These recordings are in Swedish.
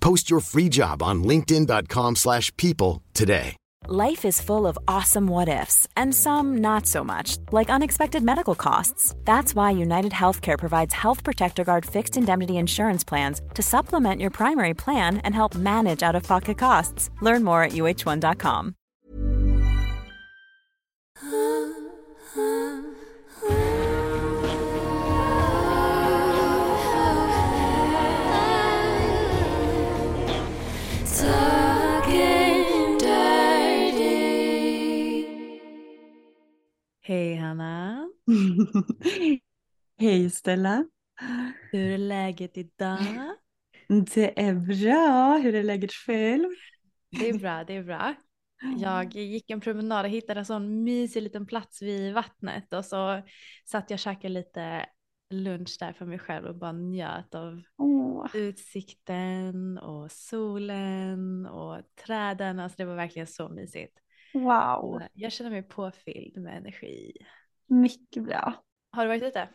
Post your free job on linkedin.com/people slash people today. Life is full of awesome what ifs, and some not so much, like unexpected medical costs. That's why United Healthcare provides Health Protector Guard fixed indemnity insurance plans to supplement your primary plan and help manage out of pocket costs. Learn more at uh1.com. Hej Hanna. Hej Stella. Hur är läget idag? Det är bra. Hur är läget själv? Det är bra, det är bra. Jag gick en promenad och hittade en sån mysig liten plats vid vattnet och så satt jag och käkade lite lunch där för mig själv och bara njöt av Åh, utsikten och solen och träden. Alltså det var verkligen så mysigt. Wow, Och Jag känner mig påfylld med energi. mycket bra. Har du varit ute?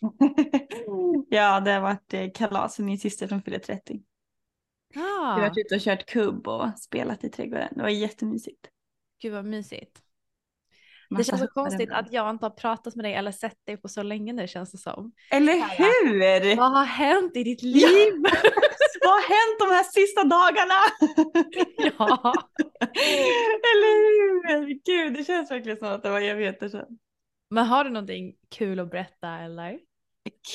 ja, det har varit eh, kalas för min syster som fyller 30. Jag har Ja, varit ute och kört kubb och spelat i trädgården. Det var jättemysigt. gud vad mysigt. Det Massa känns så konstigt att jag inte har pratat med dig eller sett dig på så länge nu känns det som. Eller hur? Vad har hänt i ditt liv? Vad har hänt de här sista dagarna? Ja. Eller hur? Gud, det känns verkligen som att det var evigheter sedan. Men har du någonting kul att berätta eller?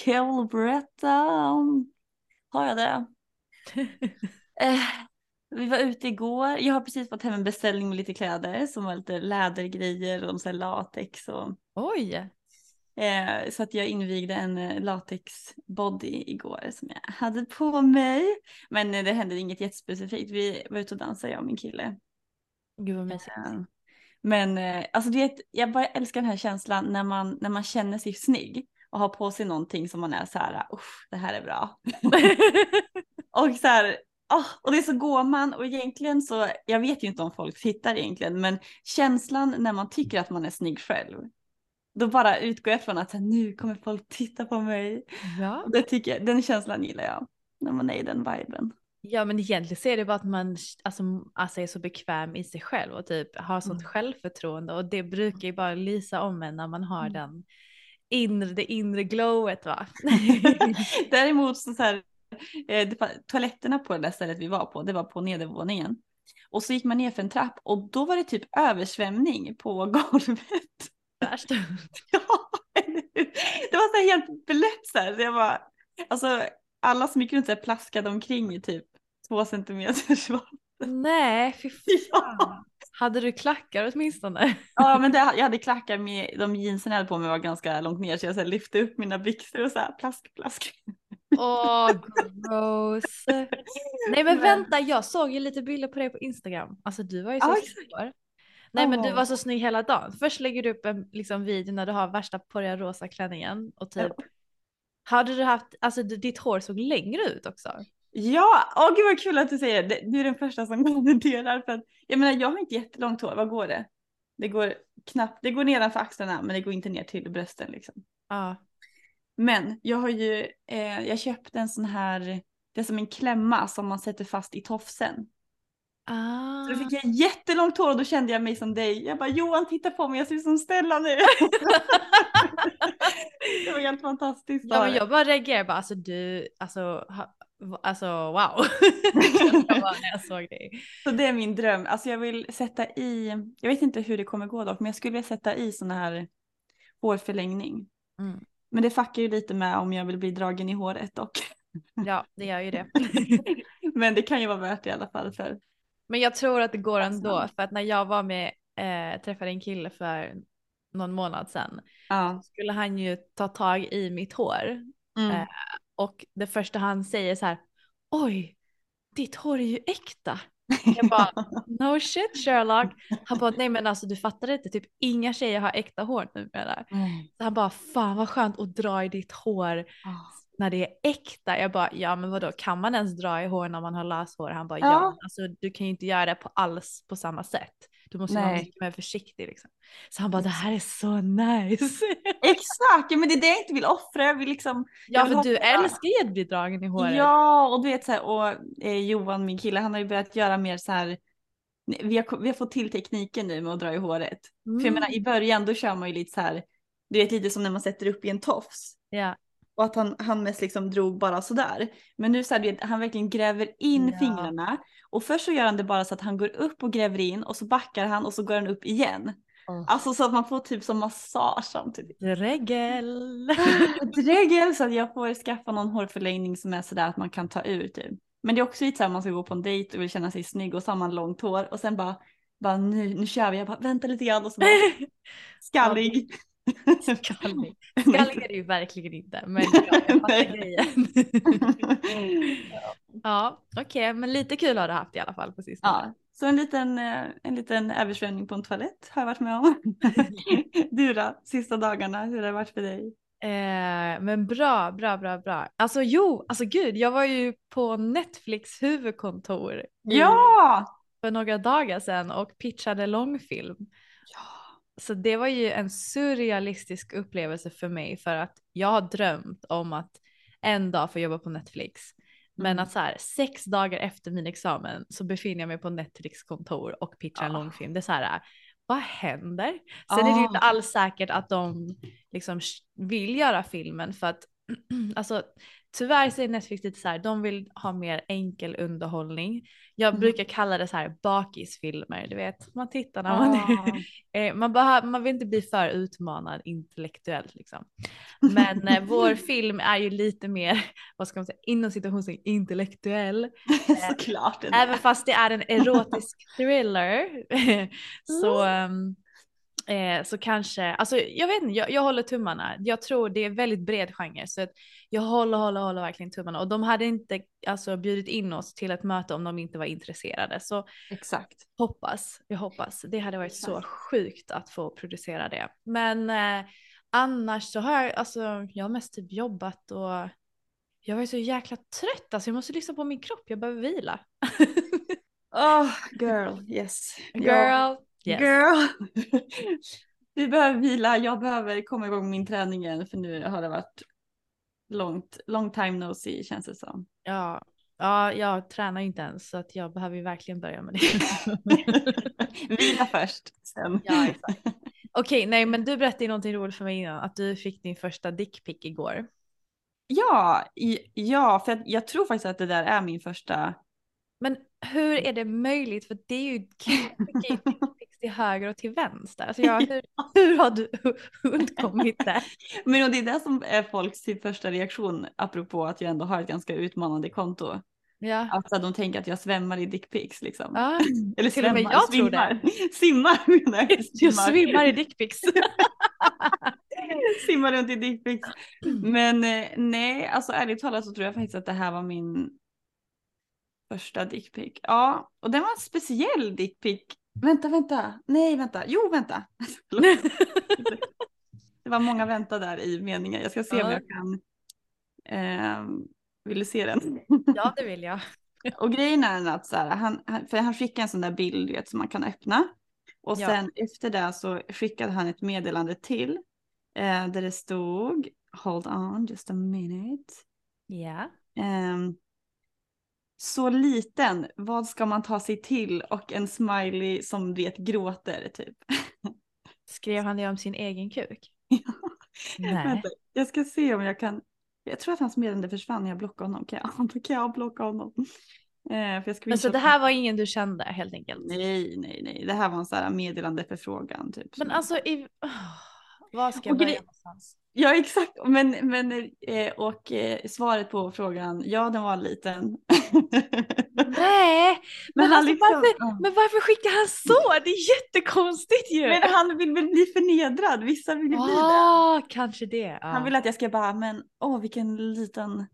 Kul, berätta. Har jag det? Eh, vi var ute igår. Jag har precis fått hem en beställning med lite kläder som var lite lädergrejer och så latex och Oj, eh, så att jag invigde en eh, latex body igår som jag hade på mig. Men eh, det hände inget jättespecifikt. Vi var ute och dansade jag och min kille. gud vad mysigt. Eh, Men alltså du vet, jag bara älskar den här känslan när man, när man känner sig snygg och har på sig någonting som man är så här, usch, det här är bra. Och så här, ah, och det är så går man och egentligen så, jag vet ju inte om folk tittar egentligen, men känslan när man tycker att man är snygg själv, då bara utgår jag från att så här, nu kommer folk titta på mig. ja. Det tycker jag, den känslan gillar jag, när man är i den viben. ja, men egentligen så är det bara att man alltså, alltså är så bekväm i sig själv och typ har sånt Mm. självförtroende och det brukar ju bara lysa om en när man har Mm. den inre, det inre glowet va? Däremot så, så här, eh, toaletterna på det där stället vi var på, det var på nedervåningen. Och så gick man ner för en trapp och då var det typ översvämning på golvet. Värst. Ja, det var så här helt blött så här. Så jag bara, alltså alla som gick runt så här plaskade omkring i typ två centimeters vatten. Nej, fy fan. Ja. Hade du klackar åtminstone? ja, men det, jag hade klackar med de jeansen jag hade på mig var ganska långt ner så jag så här lyfte upp mina byxor och så här plask, plask. Åh, gross. Nej men vänta, jag såg ju lite bilder på dig på Instagram. Alltså du var ju så snygg igår. Nej men du var så snygg hela dagen. Först lägger du upp en liksom, video när du har värsta porriga rosa klänningen och typ hade du haft, alltså ditt hår såg längre ut också. Ja, åh gud vad kul att du säger det. Du är den första som kommenterar för att jag menar jag har inte jättelångt hår, vad går det? Det går knappt, det går nedanför axlarna men det går inte ner till brösten liksom. Ja. Men jag har ju, eh, jag köpte en sån här, det är som en klämma som man sätter fast i tofsen. Ah. Så då fick jag jättelångt hår och då kände jag mig som dig. Jag bara Johan titta på mig, jag ser ut som Stella nu. det var helt fantastiskt. Ja men jag bara reagerar bara, alltså du, alltså ha, Alltså wow. jag bara, när jag såg dig. Så det är min dröm. Alltså jag vill sätta i, jag vet inte hur det kommer gå dock, men jag skulle vilja sätta i sån här hårförlängning. Mm. Men det fuckar ju lite med om jag vill bli dragen i håret dock. Ja, det gör ju det. men det kan ju vara värt det i alla fall för. Men jag tror att det går ändå för att när jag var med, eh, träffade en kille för någon månad sedan Ja. skulle han ju ta tag i mitt hår Mm. Eh, och det första han säger så här, oj, ditt hår är ju äkta. Jag bara, no shit Sherlock. Han bara, nej men alltså du fattar inte, typ inga tjejer har äkta hår numera. Mm. Så han bara, fan vad skönt att dra i ditt hår Ah. När det är äkta. Jag bara, ja men vadå, kan man ens dra i hår när man har löshår? Han bara, ja, Ja. alltså du kan ju inte göra det på alls på samma sätt. Du måste vara Nej. mycket mer försiktig liksom. Så han bara, det här är så nice. Exakt, ja, men det är det jag inte vill offra. Jag vill liksom. ja jag vill för du älskar ju att bli dragen i håret. Ja, och du vet så här, och eh, Johan, min kille, han har ju börjat göra mer så här. Vi har, vi har fått till tekniken nu med att dra i håret. För jag Mm. menar i början då kör man ju lite så här. Du vet lite som när man sätter upp i en tofs. Ja. Och att han, han mest liksom drog bara sådär. Men nu så här, han verkligen gräver in Ja. fingrarna. Och först så gör han det bara så att han går upp och gräver in och så backar han och så går han upp igen. Oh. Alltså så att man får typ som massage samtidigt. Dregel. Dregel så att jag får skaffa någon hårförlängning som är sådär att man kan ta ur typ. Men det är också lite såhär man ska gå på en dejt och vill känna sig snygg och så har man långt hår och sen bara, bara nu, nu kör vi. Jag bara vänta lite grann och så bara skallig. Skallig. Skallig är det ju verkligen inte. Men ja, jag fattar grejen. ja, okej, men lite kul har du haft i alla fall på sistone. Ja, så en liten, eh, en liten översvämning på en toalett har jag varit med om. du då, sista dagarna, hur har det varit för dig? Eh, men bra, bra, bra, bra. Alltså jo, alltså gud, jag var ju på Netflix huvudkontor Ja! för några dagar sedan och pitchade långfilm. Så det var ju en surrealistisk upplevelse för mig för att jag har drömt om att en dag få jobba på Netflix. Men Mm. att så här sex dagar efter min examen så befinner jag mig på Netflix kontor och pitchar en Ah. långfilm. Det är så här, vad händer? Sen är det ju inte Ah. alls säkert att de liksom vill göra filmen för att alltså tyvärr så är Netflix lite så här, de vill ha mer enkel underhållning. Jag Mm. brukar kalla det så här bakisfilmer, du vet, man tittar när man Ah. Eh, man, behöver, man vill inte bli för utmanad intellektuellt liksom. Men eh, vår film är ju lite mer, vad ska man säga, inom situationen intellektuell. Såklart. det är Även fast det är en erotisk thriller så, ehm, eh, så kanske, alltså jag vet inte, jag, jag håller tummarna. Jag tror det är väldigt bred genre så att jag håller, håller, håller verkligen tummarna. Och de hade inte alltså, bjudit in oss till ett möte om de inte var intresserade. Så Exakt. hoppas, jag hoppas. Det hade varit så Exakt. sjukt att få producera det. Men eh, annars så har jag, alltså jag har mest typ jobbat och jag var så jäkla trött, alltså jag måste lyssna på min kropp, jag behöver vila. Oh, girl, yes. Girl, yes. Girl. Vi behöver vila, jag behöver komma igång min träning igen för nu har det varit långt, long time no see känns det som. Ja, ja, jag tränar inte ens så att jag behöver ju verkligen börja med det. Vila först, sen. ja, exakt. Okej, nej men du berättade ju någonting roligt för mig innan, att du fick din första dickpic igår. Ja, i, ja, för att jag tror faktiskt att det där är min första. Men hur är det möjligt? För det är ju till höger och till vänster. Alltså jag, hur, hur har du undkommit det? Men och det är det som är folks typ första reaktion apropå att jag ändå har ett ganska utmanande konto. Ja. Alltså de tänker att jag svämmar i dickpics liksom. ja. Eller till och med svämmar, jag tror svimmar. Simmar menar jag. Jag svimmar i dickpics. Simmar runt i dickpics. Men eh, nej, alltså ärligt talat så tror jag faktiskt att det här var min första dickpic. Ja, och den var en speciell dickpic. Vänta, vänta. Nej, vänta. Jo, vänta. Det var många vänta där i meningen. Jag ska se om Ja. jag kan. Eh, vill du se den? ja, det vill jag. Och grejen är att så här, han, för han skickade en sån där bild vet, som man kan öppna. Och Ja. sen efter det så skickade han ett meddelande till. Eh, där det stod Hold on just a minute. Ja. Ehm, så liten, vad ska man ta sig till? Och en smiley som vet gråter typ. Skrev han det om sin egen kuk? Ja. Nej. Vänta, jag ska se om jag kan. Jag tror att hans meddelande försvann när jag blockade honom. Kan jag, kan jag blocka honom? Eh, för jag Men så det här var ingen du kände helt enkelt? Nej, nej, nej. Det här var en sån här meddelande förfrågan typ. Men alltså, i... oh, vad ska jag Och börja någonstans? Ja, exakt. Men, men eh, och eh, svaret på frågan, ja den var liten. Nej, men, han alltså, liksom- varför, men varför skickar han så? Det är jättekonstigt ju. Men han vill väl bli förnedrad, vissa vill ju bli det. ah, kanske det. Ja. Han vill att jag ska bara, men åh vilken liten.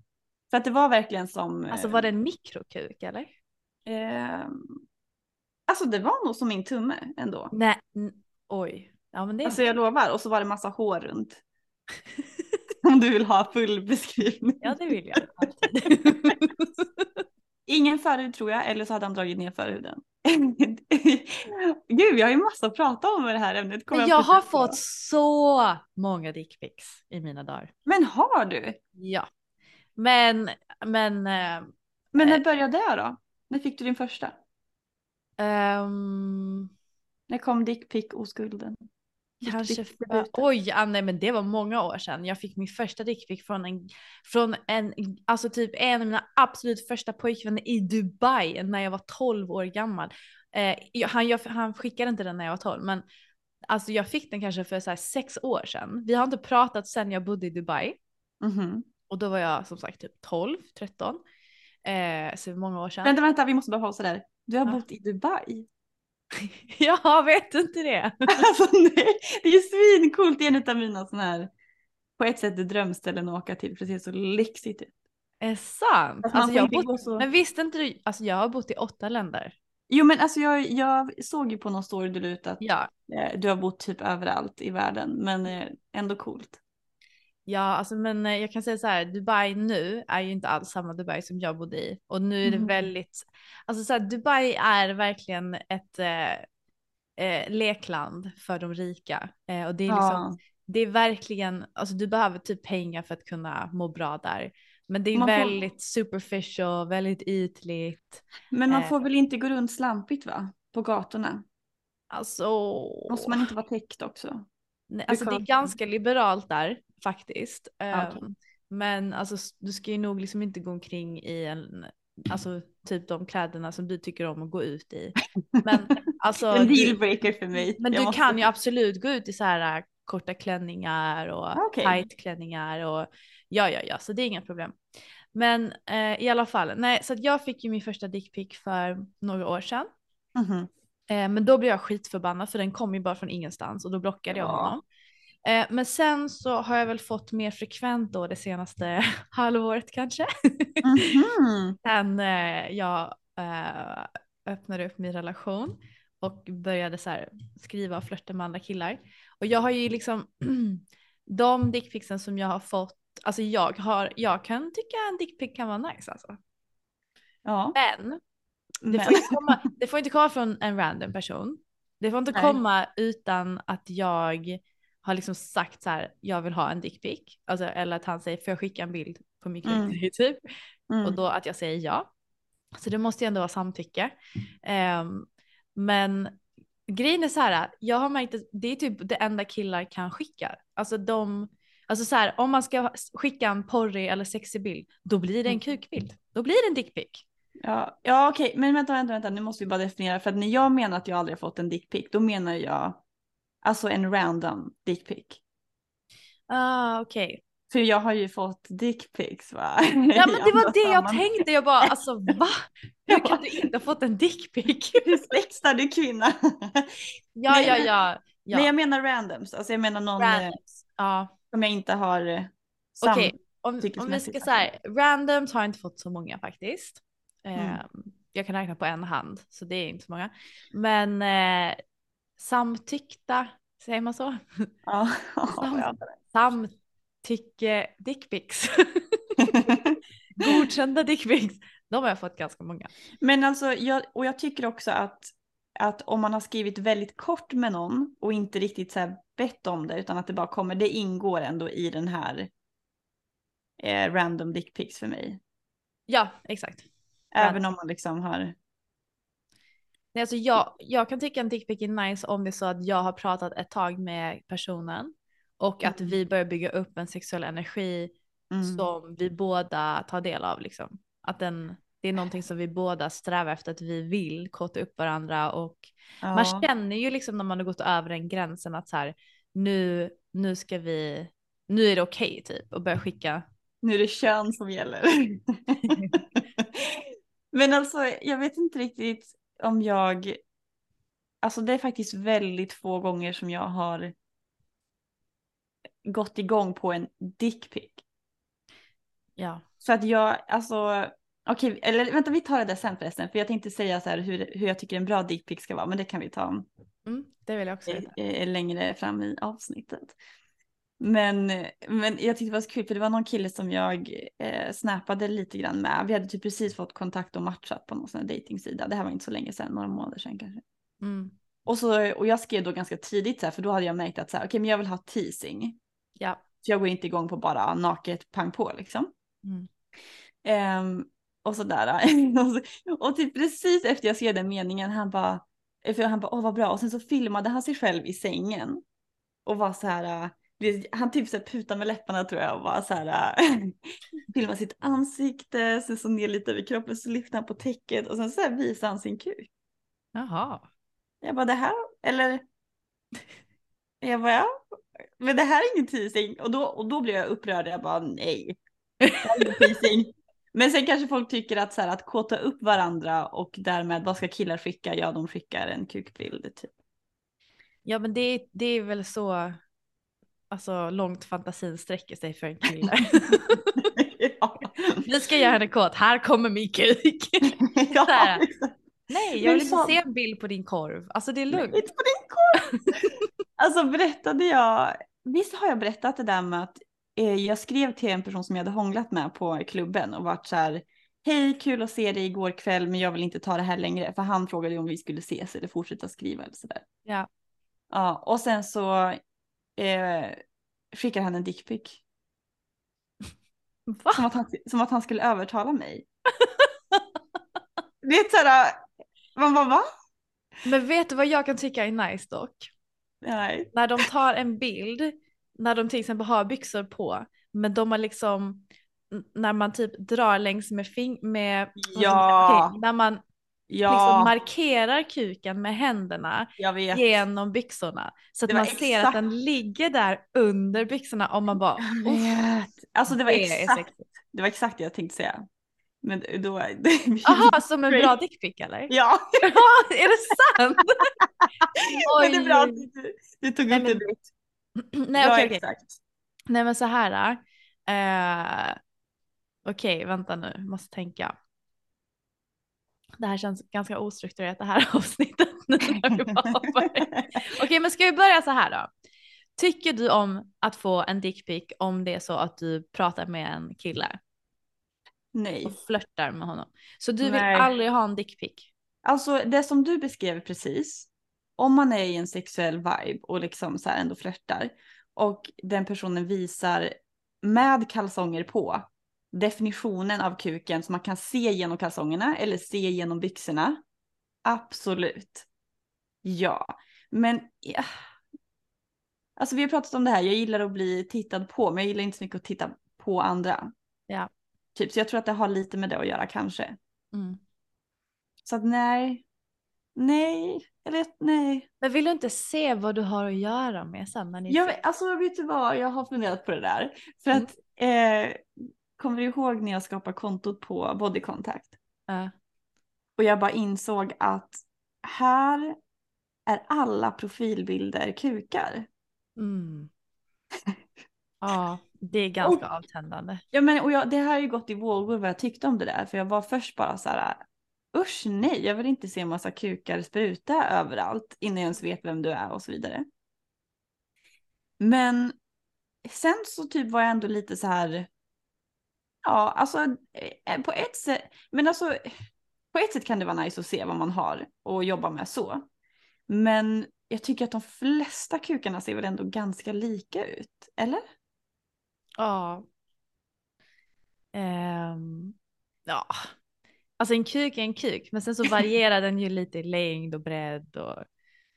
För att det var verkligen som. eh, Alltså var det en mikrokuk eller? Eh, alltså det var nog som min tumme ändå. Nej, oj. Ja men det Alltså jag lovar. Och så var det massa hår runt. Om du vill ha full beskrivning. Ja det vill jag. Ingen förhud tror jag, eller så hade han dragit ner förhuden. Gud, vi har ju massa att prata om i det här ämnet. kommer jag på har på. fått så många dickpics i mina dagar. Men har du? Ja. Men, men eh, Men när började det då? När fick du din första? ehm, När kom dickpic oskulden? Kanske, för, oj nej men det var många år sedan. Jag fick min första dickpic från en, från en, alltså typ en av mina absolut första pojkvänner i Dubai när jag var 12 år gammal. Eh, han, jag, han skickade inte den när jag var 12 men alltså jag fick den kanske för så sex år sedan. Vi har inte pratat sedan jag bodde i Dubai Mhm. och då var jag som sagt typ 12, 13. Eh, så många år sedan. Vänta, vänta, vi måste bara pausa där. Du har Ja. bott i Dubai? jag vet inte det. Alltså nej, det är ju svincoolt. Det är en av mina sådana här, på ett sätt drömställen att åka till för det ser så lyxigt ut. Är sant? Alltså, Alltså, jag bott, så... men visste inte du, alltså jag har bott i åtta länder. Jo men alltså jag, jag såg ju på någon story du ut att Ja, eh, du har bott typ överallt i världen men eh, ändå coolt. Ja, alltså men eh, jag kan säga så här, Dubai nu är ju inte alls samma Dubai som jag bodde i. Och nu är det Mhm. väldigt, alltså så här, Dubai är verkligen ett eh, eh, lekland för de rika. Eh, och det är liksom, Ja. det är verkligen, alltså du behöver typ pengar för att kunna må bra där. Men det är Man får- väldigt superficial, väldigt ytligt. Men man Eh. får väl inte gå runt slampigt va? På gatorna. Alltså, Måste man inte vara täckt också? Nej, alltså det är ganska liberalt där faktiskt. Okej. Ehm, Men alltså du ska ju nog liksom inte gå omkring i en, alltså typ de kläderna som du tycker om att gå ut i. Men alltså, en dealbreaker för mig. men Jag du måste- kan ju absolut gå ut i så här äh, korta klänningar och Okej. tight klänningar och ja, ja, ja, så det är inga problem. Men eh, i alla fall, nej, så att jag fick ju min första dickpic för några år sedan. Mhm. Eh, men då blev jag skitförbannad för den kom ju bara från ingenstans och då blockade jag Ja. honom. Eh, men sen så har jag väl fått mer frekvent då det senaste halvåret kanske. Mhm. sen eh, jag eh, öppnade upp min relation och började så här, skriva och flörta med andra killar. Och jag har ju liksom de dickpicsen som jag har fått, alltså jag har, jag kan tycka en dickpic kan vara nice alltså. Ja. Men det Men. får, inte komma, det får inte komma från en random person. Det får inte Nej. komma utan att jag har liksom sagt så här, jag vill ha en dickpic. Alltså, eller att han säger, får jag skicka en bild på min kuk Mm. till dig?" typ. Mm. Och då att jag säger ja. Så det måste ju ändå vara samtycke. Ehm, men grejen är så här, jag har märkt att det är typ det enda killar kan skicka. Alltså de, alltså så här, om man ska skicka en porrig eller sexig bild, då blir det en Mm. kukbild. Då blir det en dickpic. Ja, ja okej, men vänta, vänta, vänta, nu måste vi bara definiera. För att när jag menar att jag aldrig har fått en dickpic, då menar jag alltså en random dickpic. Ah, okej. För jag har ju fått dickpics va? Ja men det var det jag tänkte. jag bara alltså va? Hur kan du inte ha fått en dickpic? Ursäkta du kvinna. Ja ja ja. ja. Nej jag menar randoms, alltså jag menar någon eh, Randoms. Ja som jag inte har eh, sam... okej. Om, om vi ska säga randoms har jag inte fått så många faktiskt. Mm. Ehm, jag kan räkna på en hand så det är inte så många. Men eh, samtyckta, säger man så? Ja. Sam-. Samtycke dickpics. Godkända dickpics. De har jag fått ganska många. Men alltså, jag, och jag tycker också att, att om man har skrivit väldigt kort med någon och inte riktigt så här bett om det utan att det bara kommer, det ingår ändå i den här eh, random dickpics för mig. Ja exakt. Även om man liksom har, Nej, alltså jag, jag kan tycka en dickpic är nice om det är så att jag har pratat ett tag med personen och att Mm. vi börjar bygga upp en sexuell energi Mm. som vi båda tar del av liksom. Att den, det är någonting som vi båda strävar efter att vi vill kåta upp varandra och Ja. man känner ju liksom när man har gått över den gränsen att så här nu, nu ska vi, nu är det okej typ och börja skicka. Nu är det kön som gäller. Men alltså jag vet inte riktigt om jag, alltså det är faktiskt väldigt få gånger som jag har gått igång på en dickpic. Ja. Så att jag, alltså, okej, eller vänta vi tar det där sen förresten, för jag tänkte säga så här hur, hur jag tycker en bra dickpic ska vara, men det kan vi ta Mm, det vill jag också veta. längre fram i avsnittet. Men, men jag tyckte det var så kul för det var någon kille som jag eh, snappade lite grann med. Vi hade typ precis fått kontakt och matchat på någon sån här dejtingsida. Det här var inte så länge sedan, några månader sedan kanske. Mm. Och, så, och jag skrev då ganska tidigt så här, för då hade jag märkt att så här, okej men jag vill ha teasing. Ja. Så jag går inte igång på bara naket pang på liksom. Mm. Ehm, och sådär. och, typ precis efter jag skrev den meningen, han bara, för han bara, åh vad bra. Och sen så filmade han sig själv i sängen. Och var så här, han typ så putade med läpparna tror jag och var så här, äh, filmade sitt ansikte, sen så ner lite över kroppen, så lyfte han på täcket och sen så här visade han sin kuk. Jaha. Jag bara, det här, eller? Jag bara, ja. Men det här är ingen teasing. Och då, och då blev jag upprörd. Jag bara, nej. Det här är ingen teasing. Men sen kanske folk tycker att så här, att kåta upp varandra och därmed vad ska killar skicka? Ja, de skickar en kukbild typ. Ja men det, det är väl så alltså, långt fantasin sträcker sig för en kille. ja. Vi ska göra henne kåt, här kommer min kuk. ja. Nej jag vill inte så- se en bild på din korv. Alltså det är lugnt. Inte på din korv. alltså berättade jag, visst har jag berättat det där med att eh, jag skrev till en person som jag hade hånglat med på klubben och varit så här, hej kul att se dig igår kväll men jag vill inte ta det här längre för han frågade om vi skulle ses eller fortsätta skriva eller sådär. Ja. Ja, och sen så eh, skickade han en dickpic. Som att, han, som att han skulle övertala mig. Det är såhär, man bara va? Men vet du vad jag kan tycka är nice dock? Nej. När de tar en bild, när de till exempel har byxor på, men de har liksom, när man typ drar längs med fing med, man Ja. när man Ja, liksom markerar kuken med händerna genom byxorna. Så att man ser att exakt- den ligger där under byxorna och man bara. Alltså det var exakt, det var exakt det jag tänkte säga. Men då... Jaha, som en bra dickpic eller? Ja, Ja, är det sant? men det är bra att du, du tog Nej, ut det direkt. Nej okej okej. exakt. Nej men så här. Eh, okej vänta nu, måste tänka. Det här känns ganska ostrukturerat det här avsnittet. Okej men ska vi börja så här då. Tycker du om att få en dickpic om det är så att du pratar med en kille Nej. och flörtar med honom? Så du vill Nej. aldrig ha en dickpic? Alltså det som du beskrev precis. Om man är i en sexuell vibe och liksom så här ändå flörtar och den personen visar med kalsonger på definitionen av kuken som man kan se genom kalsongerna eller se genom byxorna. Absolut. Ja, men ja. Alltså vi har pratat om det här, jag gillar att bli tittad på men jag gillar inte så mycket att titta på andra. Ja. Typ, så jag tror att det har lite med det att göra kanske. Mm. Så att nej. Nej, eller nej. Men vill du inte se vad du har att göra med sen när ni Jag, alltså vet du vad, jag har funderat på det där. För Mm. att, eh, kommer du ihåg när jag skapade kontot på Body Contact? Ja. Och jag bara insåg att här är alla profilbilder kukar. Mm. Ja, det är ganska avtändande. Ja men och jag, det här har ju gått i vågor vad jag tyckte om det där. För jag var först bara så här, usch nej, jag vill inte se en massa kukar spruta överallt innan jag ens vet vem du är och så vidare. Men sen så typ var jag ändå lite så här, ja alltså eh, på ett sätt, men alltså på ett sätt kan det vara nice att se vad man har och jobba med så. Men jag tycker att de flesta kukarna ser väl ändå ganska lika ut, eller? Ja. Ehm, ja. Alltså en kuk är en kuk, men sen så varierar den ju lite i längd och bredd och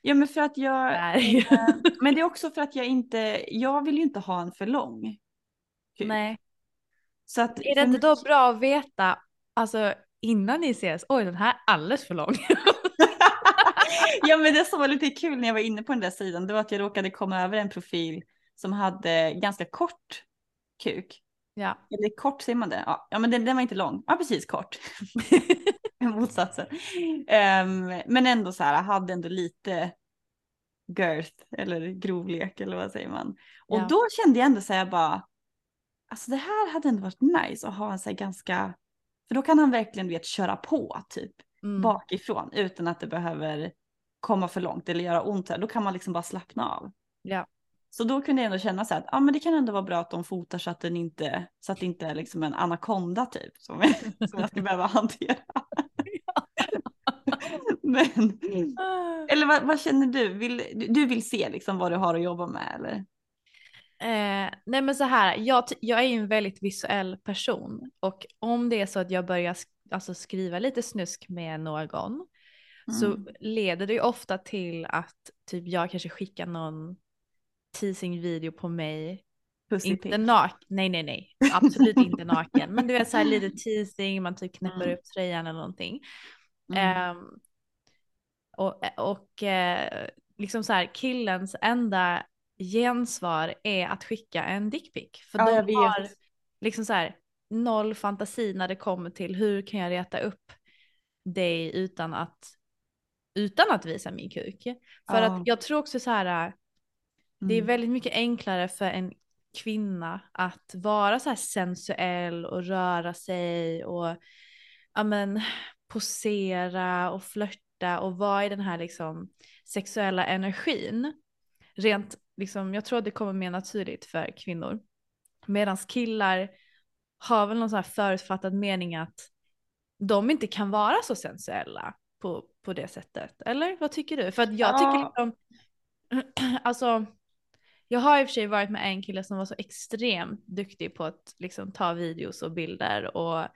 Ja men för att jag, eh, men det är också för att jag inte, jag vill ju inte ha en för lång kuk. Nej. Så att, Är det inte då bra att veta, alltså innan ni ses, oj den här är alldeles för lång. ja men det som var lite kul när jag var inne på den där sidan, det var att jag råkade komma över en profil som hade ganska kort kuk. Ja. Eller kort säger man det? Ja, men den, den var inte lång. Ja precis kort. Motsatsen. Um, men ändå så här, hade ändå lite girth eller grovlek eller vad säger man. Och Ja. då kände jag ändå så här bara, alltså det här hade ändå varit nice att ha en så här ganska, för då kan han verkligen vet köra på typ Mm. bakifrån utan att det behöver komma för långt eller göra ont. Då kan man liksom bara slappna av. Ja. Så då kunde jag ändå känna så här att ja, men det kan ändå vara bra att de fotar så att, den inte, så att det inte är liksom en anakonda typ som, som jag ska behöva hantera. men, eller vad, vad känner du? Vill, du- du vill se liksom vad du har att jobba med eller? Eh, nej men så här, jag, jag är ju en väldigt visuell person och om det är så att jag börjar sk- alltså skriva lite snusk med någon så Mm. leder det ju ofta till att typ jag kanske skickar någon teasing video på mig. Pussy Inte naken, nej nej nej, absolut inte naken. Men du vet så här lite teasing, man typ knäpper Mm. upp tröjan eller någonting. Mm. Ehm, och och eh, liksom så här, killens enda gensvar är att skicka en dickpic. För Ja, de har liksom så här noll fantasi när det kommer till hur kan jag reta upp dig utan att, utan att visa min kuk. För Ja. att jag tror också så här, det är Mm. väldigt mycket enklare för en kvinna att vara så här sensuell och röra sig och ja men, posera och flörta och vara i den här liksom sexuella energin. Rent liksom, jag tror att det kommer mer naturligt för kvinnor. Medan killar har väl någon så här förutfattad mening att de inte kan vara så sensuella på, på det sättet. Eller vad tycker du? För att jag tycker liksom, alltså jag har i och för sig varit med en kille som var så extremt duktig på att liksom ta videos och bilder och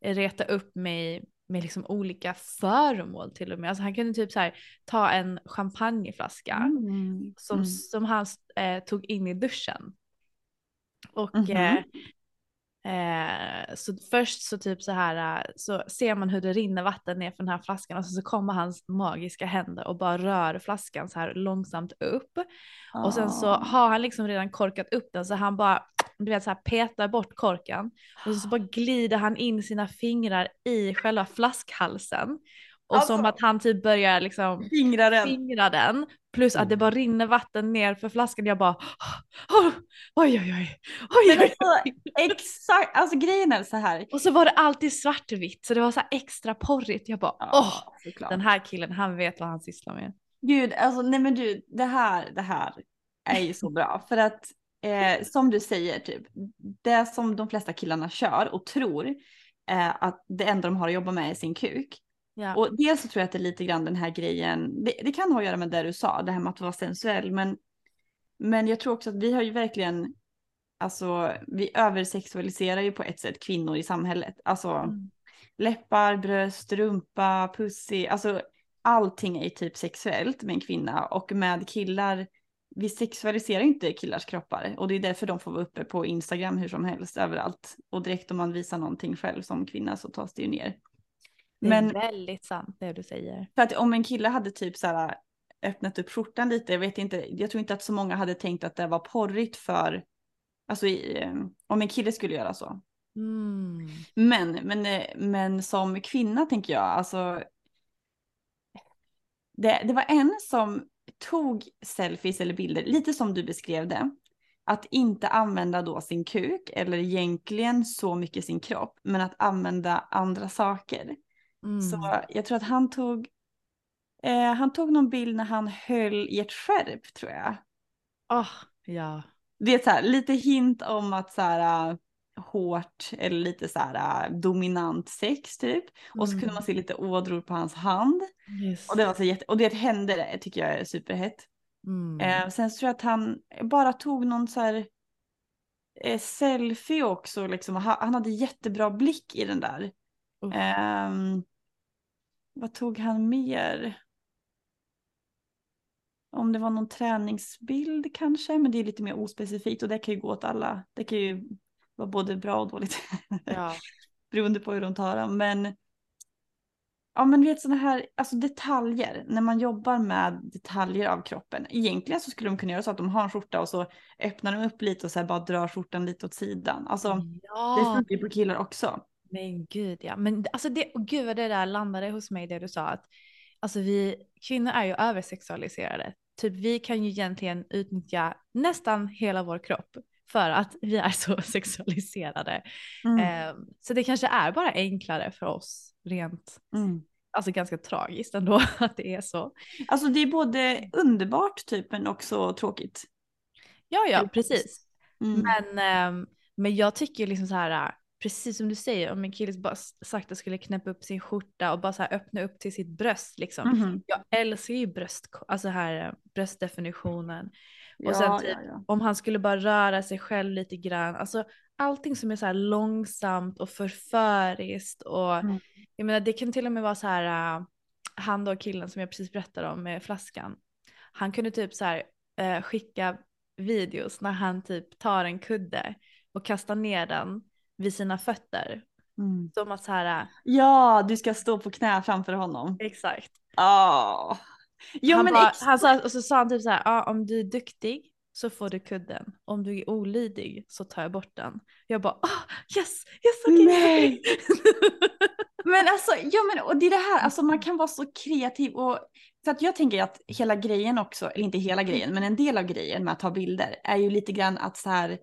reta upp mig med liksom olika föremål till och med. Alltså han kunde typ så här ta en champagneflaska Mm. som, Mm. som han eh, tog in i duschen. Och Mhm. eh, så först så typ så här eh, så ser man hur det rinner vatten ner från den här flaskan och så, så kommer hans magiska händer och bara rör flaskan så här långsamt upp. Och sen så Ah. har han liksom redan korkat upp den så han bara du vet så här petar bort korken och så, bara glider han in sina fingrar i själva flaskhalsen. Och som Alltså. att han typ börjar liksom Fingrar den. fingra den. Plus att det bara rinner vatten ner för flaskan. Jag bara oh, oj oj oj. oj, Men oj. alltså, exakt, alltså grejen är så här. Och så var det alltid svartvitt så det var så här extra porrigt. Jag bara åh Ja, såklart. den här killen han vet vad han sysslar med. Gud, alltså nej men du, det här, det här är ju så bra. För att eh, som du säger, typ, det som de flesta killarna kör och tror eh, att det enda de har att jobba med är sin kuk. Ja. Och dels så tror jag att det är lite grann den här grejen, det, det kan ha att göra med det du sa, det här med att vara sensuell, men, men jag tror också att vi har ju verkligen, alltså vi översexualiserar ju på ett sätt kvinnor i samhället. Alltså Mm. läppar, bröst, rumpa, pussy, alltså allting är ju typ sexuellt med en kvinna och med killar, vi sexualiserar inte killars kroppar och det är därför de får vara uppe på Instagram hur som helst överallt och direkt om man visar någonting själv som kvinna så tas det ju ner. Det är Men väldigt sant det du säger. för att om en kille hade typ så här öppnat upp skjortan lite, jag vet inte, jag tror inte att så många hade tänkt att det var porrigt för, alltså i, eh, om en kille skulle göra så. Mm. Men, men, eh, men som kvinna tänker jag, alltså. Det, det var en som tog selfies eller bilder, lite som du beskrev det. Att inte använda då sin kuk eller egentligen så mycket sin kropp, men att använda andra saker. Mm. Så jag tror att han tog, eh, han tog någon bild när han höll i ett skärp tror jag. Åh, ja. Det är så här, lite hint om att så här hårt eller lite så här äh, dominant sex typ. Och så kunde Mm. man se lite ådror på hans hand. Just. Och det var så jätte, och det hände det tycker jag är superhett. Mm. Eh, sen så tror jag att han bara tog någon så här eh, selfie också liksom. Han, hade jättebra blick i den där. Uff. Ehm, vad tog han mer? Om det var någon träningsbild kanske, men det är lite mer ospecifikt och det kan ju gå åt alla. Det kan ju var både bra och dåligt. Ja. Beroende på hur de tar dem. Men Ja men vet sådana här alltså detaljer, när man jobbar med detaljer av kroppen. Egentligen så skulle de kunna göra så att de har en skjorta och så öppnar de upp lite och så här bara drar skjortan lite åt sidan. Alltså det ja. funkar ju på killar också. Men gud ja. Men alltså det, och gud vad det där landade hos mig det du sa att alltså vi kvinnor är ju översexualiserade. Typ vi kan ju egentligen utnyttja nästan hela vår kropp för att vi är så sexualiserade. Mm. Eh, så det kanske är bara enklare för oss rent, Mm. alltså ganska tragiskt ändå att det är så. Alltså det är både underbart typ men också tråkigt. Ja, ja, precis. Mm. Men, ehm, men jag tycker liksom så här, precis som du säger, om en kille bara sakta skulle knäppa upp sin skjorta och bara så här öppna upp till sitt bröst liksom. Mhm. Jag älskar ju bröst, alltså här bröstdefinitionen. Och Ja, sen typ, ja, ja. om han skulle bara röra sig själv lite grann, alltså allting som är så långsamt och förföriskt och Mm. jag menar det kan till och med vara så här, äh, han då killen som jag precis berättade om med flaskan, han kunde typ så här äh, skicka videos när han typ tar en kudde och kastar ner den vid sina fötter. Mm. Som att så här, äh, Ja, du ska stå på knä framför honom. exakt. Ja. Jo han, men bara, han sa, och så sa han typ så här, ah, om du är duktig så får du kudden. Om du är olydig så tar jag bort den. Jag bara, ah, yes, yes, okej. Nej. Men alltså, ja men och det är det här, alltså man kan vara så kreativ och för att jag tänker att hela grejen också, eller inte hela grejen, men en del av grejen med att ta bilder är ju lite grann att så här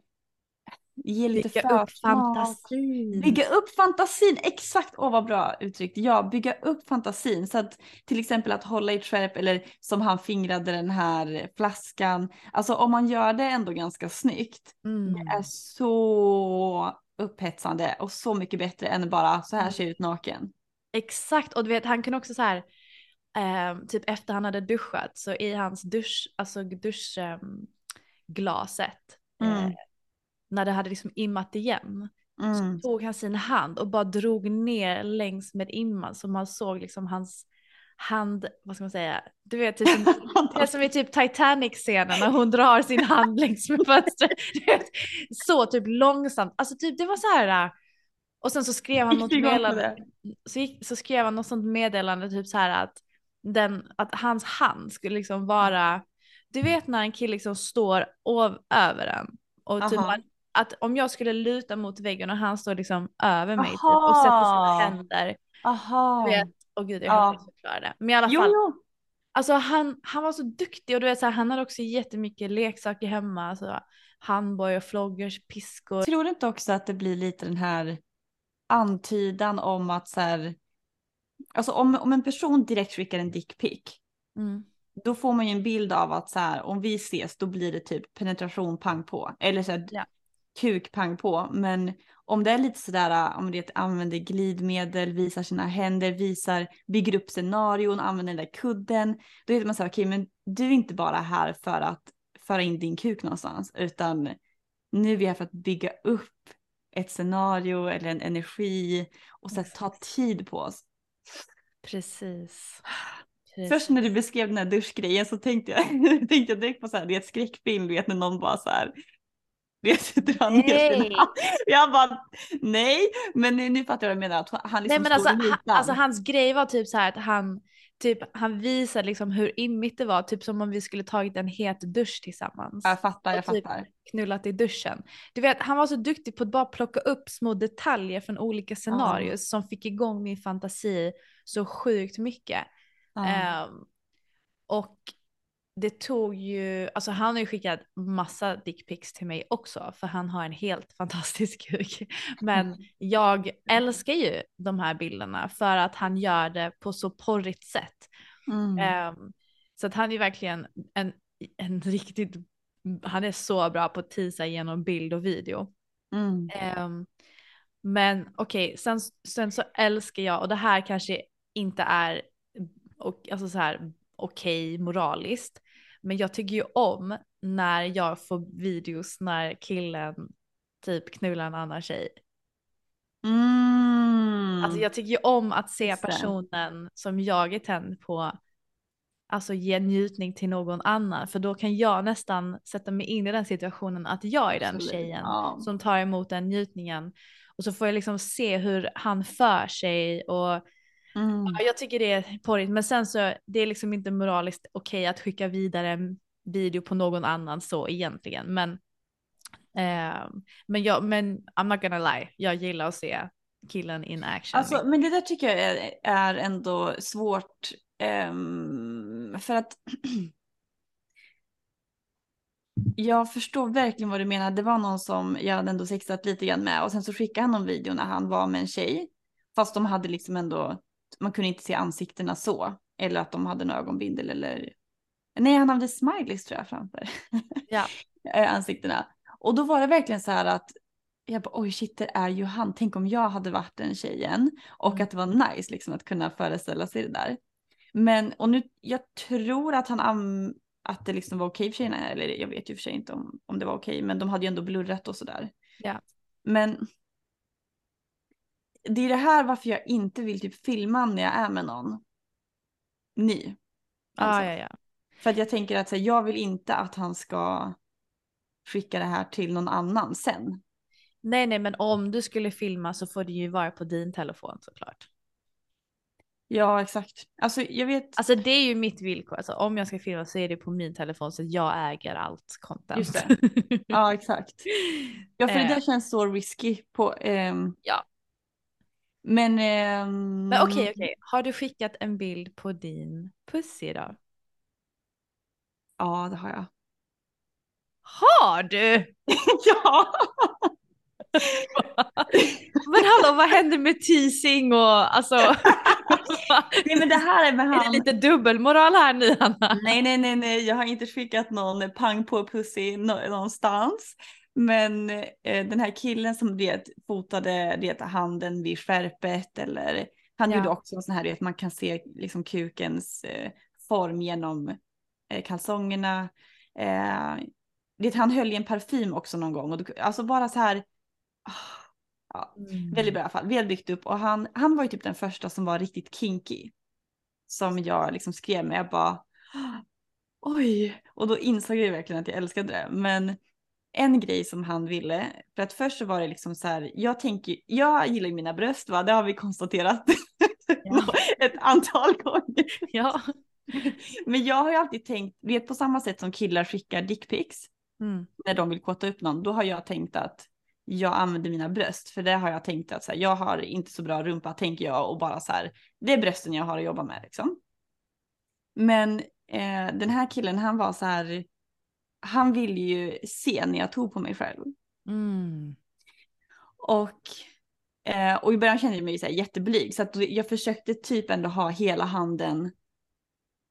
ge lite Bygga upp fantasin. Bygga upp fantasin, exakt, åh vad bra uttryckt. Ja, bygga upp fantasin. Så att till exempel att hålla i skärp eller som han fingrade den här flaskan. Alltså om man gör det ändå ganska snyggt. Mm. Det är så upphetsande och så mycket bättre än bara så Mm. här ser jag ut naken. Exakt, och du vet han kunde också så här, ehm, typ efter han hade duschat så i hans dusch, alltså duschglaset, Mm. När det hade liksom immat igen, Mm. så tog han sin hand och bara drog ner längs med imman så man såg liksom hans hand, vad ska man säga, du vet typ som, det som i typ Titanic-scenen när hon drar sin hand längs med fönstret. Så typ långsamt, alltså typ det var så här. äh, Och sen så skrev han något meddelande, så, gick, så skrev han något sånt meddelande typ så här att, den, att hans hand skulle liksom vara, du vet när en kille liksom står ov, över en och typ man, att om jag skulle luta mot väggen och han står liksom över mig typ, och sätter sina händer, Aha. du vet, och gud jag Ja. kan inte förklara det. Men i alla Jo, fall, jo. Alltså han, han var så duktig och du vet så här, han hade också jättemycket leksaker hemma. Alltså handbojor, floggers, piskor. Tror du inte också att det blir lite den här antydan om att så här, alltså om, om en person direkt skickar en dickpic, Mm. då får man ju en bild av att så här, om vi ses då blir det typ penetration pang på, eller så här, Ja. Kuk pang på, men om det är lite sådär, om det använder glidmedel, visar sina händer, visar, bygger upp scenarion, använder den där kudden, då är man så här, okej men du är inte bara här för att föra in din kuk någonstans, utan nu är vi här för att bygga upp ett scenario eller en energi och så ta tid på oss. Precis. Precis. Först när du beskrev den här duschgrejen så tänkte jag, tänkte jag direkt på så här, det är ett skräckfilm, du vet när någon bara så här, drar ner Nej. Jag bara, nej, men nu, nu fattar jag vad du menar, att han liksom Nej men står alltså, han, alltså hans grej var typ så här att han typ han visade liksom hur immigt det var, typ som om vi skulle tagit en het dusch tillsammans. Jag fattar, jag och typ fattar. knullat i duschen. Du vet, han var så duktig på att bara plocka upp små detaljer från olika scenarier som fick igång min fantasi så sjukt mycket. Ja. Ehm, och det tog ju, alltså han har ju skickat massa dickpics till mig också för han har en helt fantastisk kuk. Men jag älskar ju de här bilderna för att han gör det på så porrigt sätt. Mm. Ehm, så att han är verkligen en, en riktigt, han är så bra på att tisa genom bild och video. Mm. Ehm, men okej, sen, sen så älskar jag, och det här kanske inte är och, alltså så här, okej moraliskt, men jag tycker ju om när jag får videos när killen typ knullar en annan tjej. Mm. Alltså jag tycker ju om att se personen som jag är tänd på alltså ge njutning till någon annan för då kan jag nästan sätta mig in i den situationen att jag är den Absolut. tjejen Ja. som tar emot den njutningen och så får jag liksom se hur han för sig och Mm. ja, jag tycker det är porrigt men sen så det är liksom inte moraliskt okej att skicka vidare en video på någon annan så egentligen men eh, men jag men I'm not gonna lie jag gillar att se killen in action. Alltså, men det där tycker jag är, är ändå svårt. ehm, för att jag förstår verkligen vad du menar. Det var någon som jag hade ändå sexat lite grann med och sen så skickade han någon video när han var med en tjej. Fast de hade liksom ändå, man kunde inte se ansiktena så. Eller att de hade en ögonbindel eller... Nej, han hade smileys tror jag framför ja. eh, ansiktena. Och då var det verkligen så här att jag bara oj shit det är ju han. Tänk om jag hade varit den tjejen. Och Mm. att det var nice liksom att kunna föreställa sig det där. Men och nu jag tror att han am- att det liksom var okej för tjejerna. Eller jag vet ju för sig inte om, om det var okej. Men de hade ju ändå blurrat och sådär. Ja. Men det är det här varför jag inte vill typ filma när jag är med någon. Ny. Alltså. Ah, ja, ja. För att jag tänker att här, jag vill inte att han ska skicka det här till någon annan sen. Nej, nej, men om du skulle filma så får det ju vara på din telefon såklart. Ja, exakt. Alltså jag vet. Alltså det är ju mitt villkor. Alltså, om jag ska filma så är det på min telefon så jag äger allt content. Just det. Ja, exakt. Ja, för det Eh. där känns så risky på. ehm, Ja. Men. ehm, Men okej, okej. Har du skickat en bild på din pussy då? Ja, det har jag. Har du? ja. Men hallå, vad händer med teasing och alltså? Nej, men det här är med är det han. lite dubbelmoral här nu Hanna? Nej, nej, nej, nej, jag har inte skickat någon pang på pussy nå- någonstans. Men eh, den här killen som det fotade det, handen vid skärpet eller han Ja. gjorde också en sån här, det, man kan se liksom kukens eh, form genom eh, kalsongerna. Eh, det, han höll i en parfym också någon gång och då, alltså bara så här. ah, ja, Väldigt bra i alla fall, väl byggt upp och han, han var ju typ den första som var riktigt kinky. Som jag liksom skrev med, jag bara oj, och då insåg jag verkligen att jag älskade det. Men en grej som han ville, för att först så var det liksom så här, jag tänker, jag gillar ju mina bröst va, det har vi konstaterat Ja. ett antal gånger. Ja. Men jag har ju alltid tänkt, vet på samma sätt som killar skickar dickpics Mm. när de vill kåta upp någon, då har jag tänkt att jag använder mina bröst, för det har jag tänkt att så här, jag har inte så bra rumpa tänker jag och bara så här, det är brösten jag har att jobba med liksom. Men eh, den här killen han var så här, han ville ju se när jag tog på mig själv. Mm. Och, eh, och i början kände jag mig så här jätteblyg så att jag försökte typ ändå ha hela handen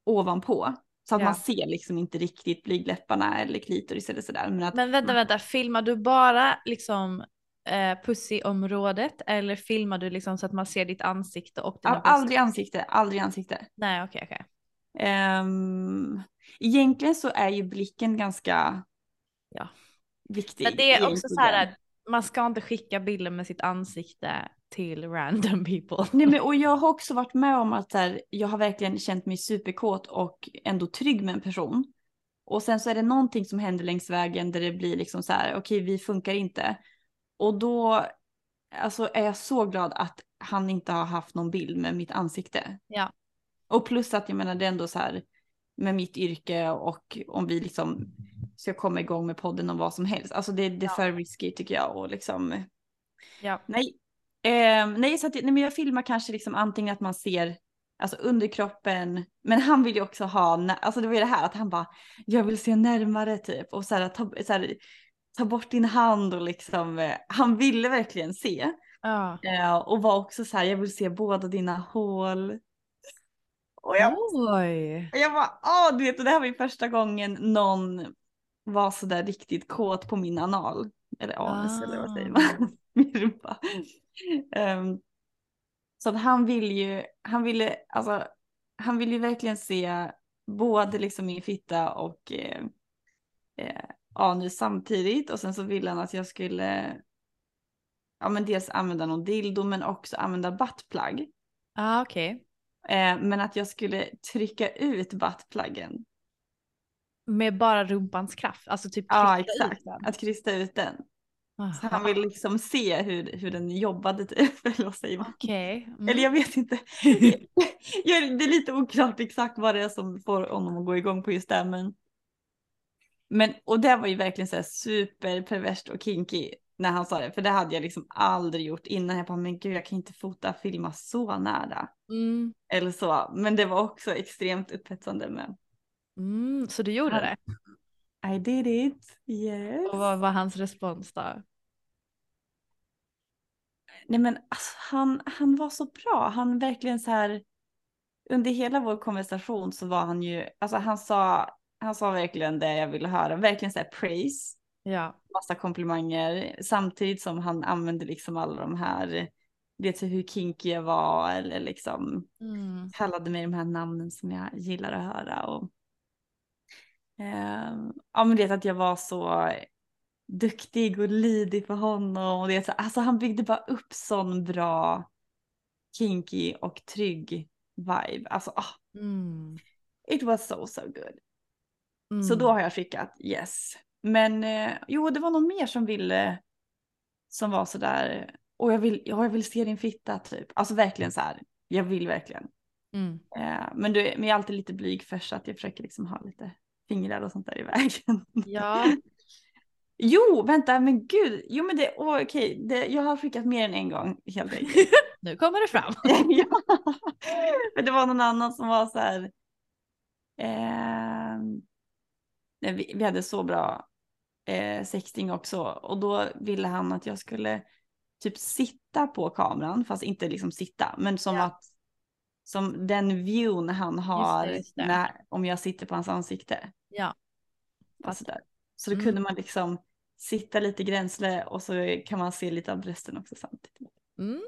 ovanpå. Så att Ja. man ser liksom inte riktigt blygdläpparna eller klitoris eller sådär. Men att Men vänta, vänta, filmar du bara liksom eh, pussyområdet eller filmar du liksom så att man ser ditt ansikte och dina Al- aldrig ansikte, aldrig ansikte. Nej, okej, okej. Um, egentligen så är ju blicken ganska Ja. viktig. Men det är också så här att man ska inte skicka bilder med sitt ansikte till random people. Nej, men, och jag har också varit med om att här, jag har verkligen känt mig superkåt och ändå trygg med en person. Och sen så är det någonting som händer längs vägen där det blir liksom så här, okej vi funkar inte. Och då alltså, är jag så glad att han inte har haft någon bild med mitt ansikte. Ja. Och plus att jag menar det är ändå så här med mitt yrke och om vi liksom ska komma igång med podden om vad som helst. Alltså det, det är för risky tycker jag och liksom Ja. nej. Eh, nej, så att, nej, men jag filmar kanske liksom antingen att man ser alltså underkroppen, men han vill ju också ha, alltså det var ju det här att han bara, jag vill se närmare typ och så här, ta, så här, ta bort din hand och liksom, eh, han ville verkligen se. Ja. Eh, och var också så här, jag vill se båda dina hål. Och jag, Oj. och jag bara, åh du vet, och det här var ju första gången någon var så där riktigt kåt på min anal. Eller anus eller vad säger Ah. man? min rumpa. Ehm, så att han vill ju, han ville, alltså, han ville ju verkligen se både liksom min fitta och eh, eh, anus samtidigt. Och sen så ville han att jag skulle, ja men dels använda någon dildo men också använda buttplug. Ja, okej. Eh, men att jag skulle trycka ut buttpluggen. Med bara rumpans kraft, alltså typ Ja exakt, att krysta ut den. Så Aha. han vill liksom se hur, hur den jobbade typ, eller vad säger man? Okej. Mm. Eller jag vet inte. Det är lite oklart exakt vad det är som får honom att gå igång på just det. Men, men och det var ju verkligen så här super perverst och kinky när han sa det. För det hade jag liksom aldrig gjort innan. Jag bara, men gud jag kan inte fota filma så nära. Mm. Eller så. Men det var också extremt upphetsande med. Mm. Så du gjorde det? I did it. Yes. Och vad var hans respons då? Nej men alltså, han, han var så bra. Han verkligen så här. Under hela vår konversation så var han ju, alltså han sa, han sa verkligen det jag ville höra. Verkligen så här praise. Ja. Massa komplimanger. Samtidigt som han använde liksom alla de här, så hur kinky jag var eller liksom Mm. kallade mig de här namnen som jag gillar att höra. Och, Ehm, ja men det att jag var så duktig och lydig för honom. Och det, alltså han byggde bara upp sån bra kinky och trygg vibe. Alltså ah, Mm. it was so so good. Mm. Så då har jag skickat yes. Men eh, jo det var någon mer som ville som var sådär och jag vill, ja, jag vill se din fitta typ. Alltså verkligen så här. Jag vill verkligen. Mm. Eh, men, du, men jag är alltid lite blyg först så att jag försöker liksom ha lite fingrar och sånt där i vägen. Ja. Jo, vänta, men gud. Jo, men det, åh, okej, det, jag har skickat mer än en gång helt enkelt. Nu kommer det fram. ja. Men det var någon annan som var så här. nej, vi, vi hade så bra eh, sexting också och då ville han att jag skulle typ sitta på kameran, fast inte liksom sitta, men som Ja. att som den viewn han har just det. När, om jag sitter på hans ansikte. Ja. Och sådär. Så då Mm. kunde man liksom sitta lite gränsle och så kan man se lite av brösten också samtidigt. Mm.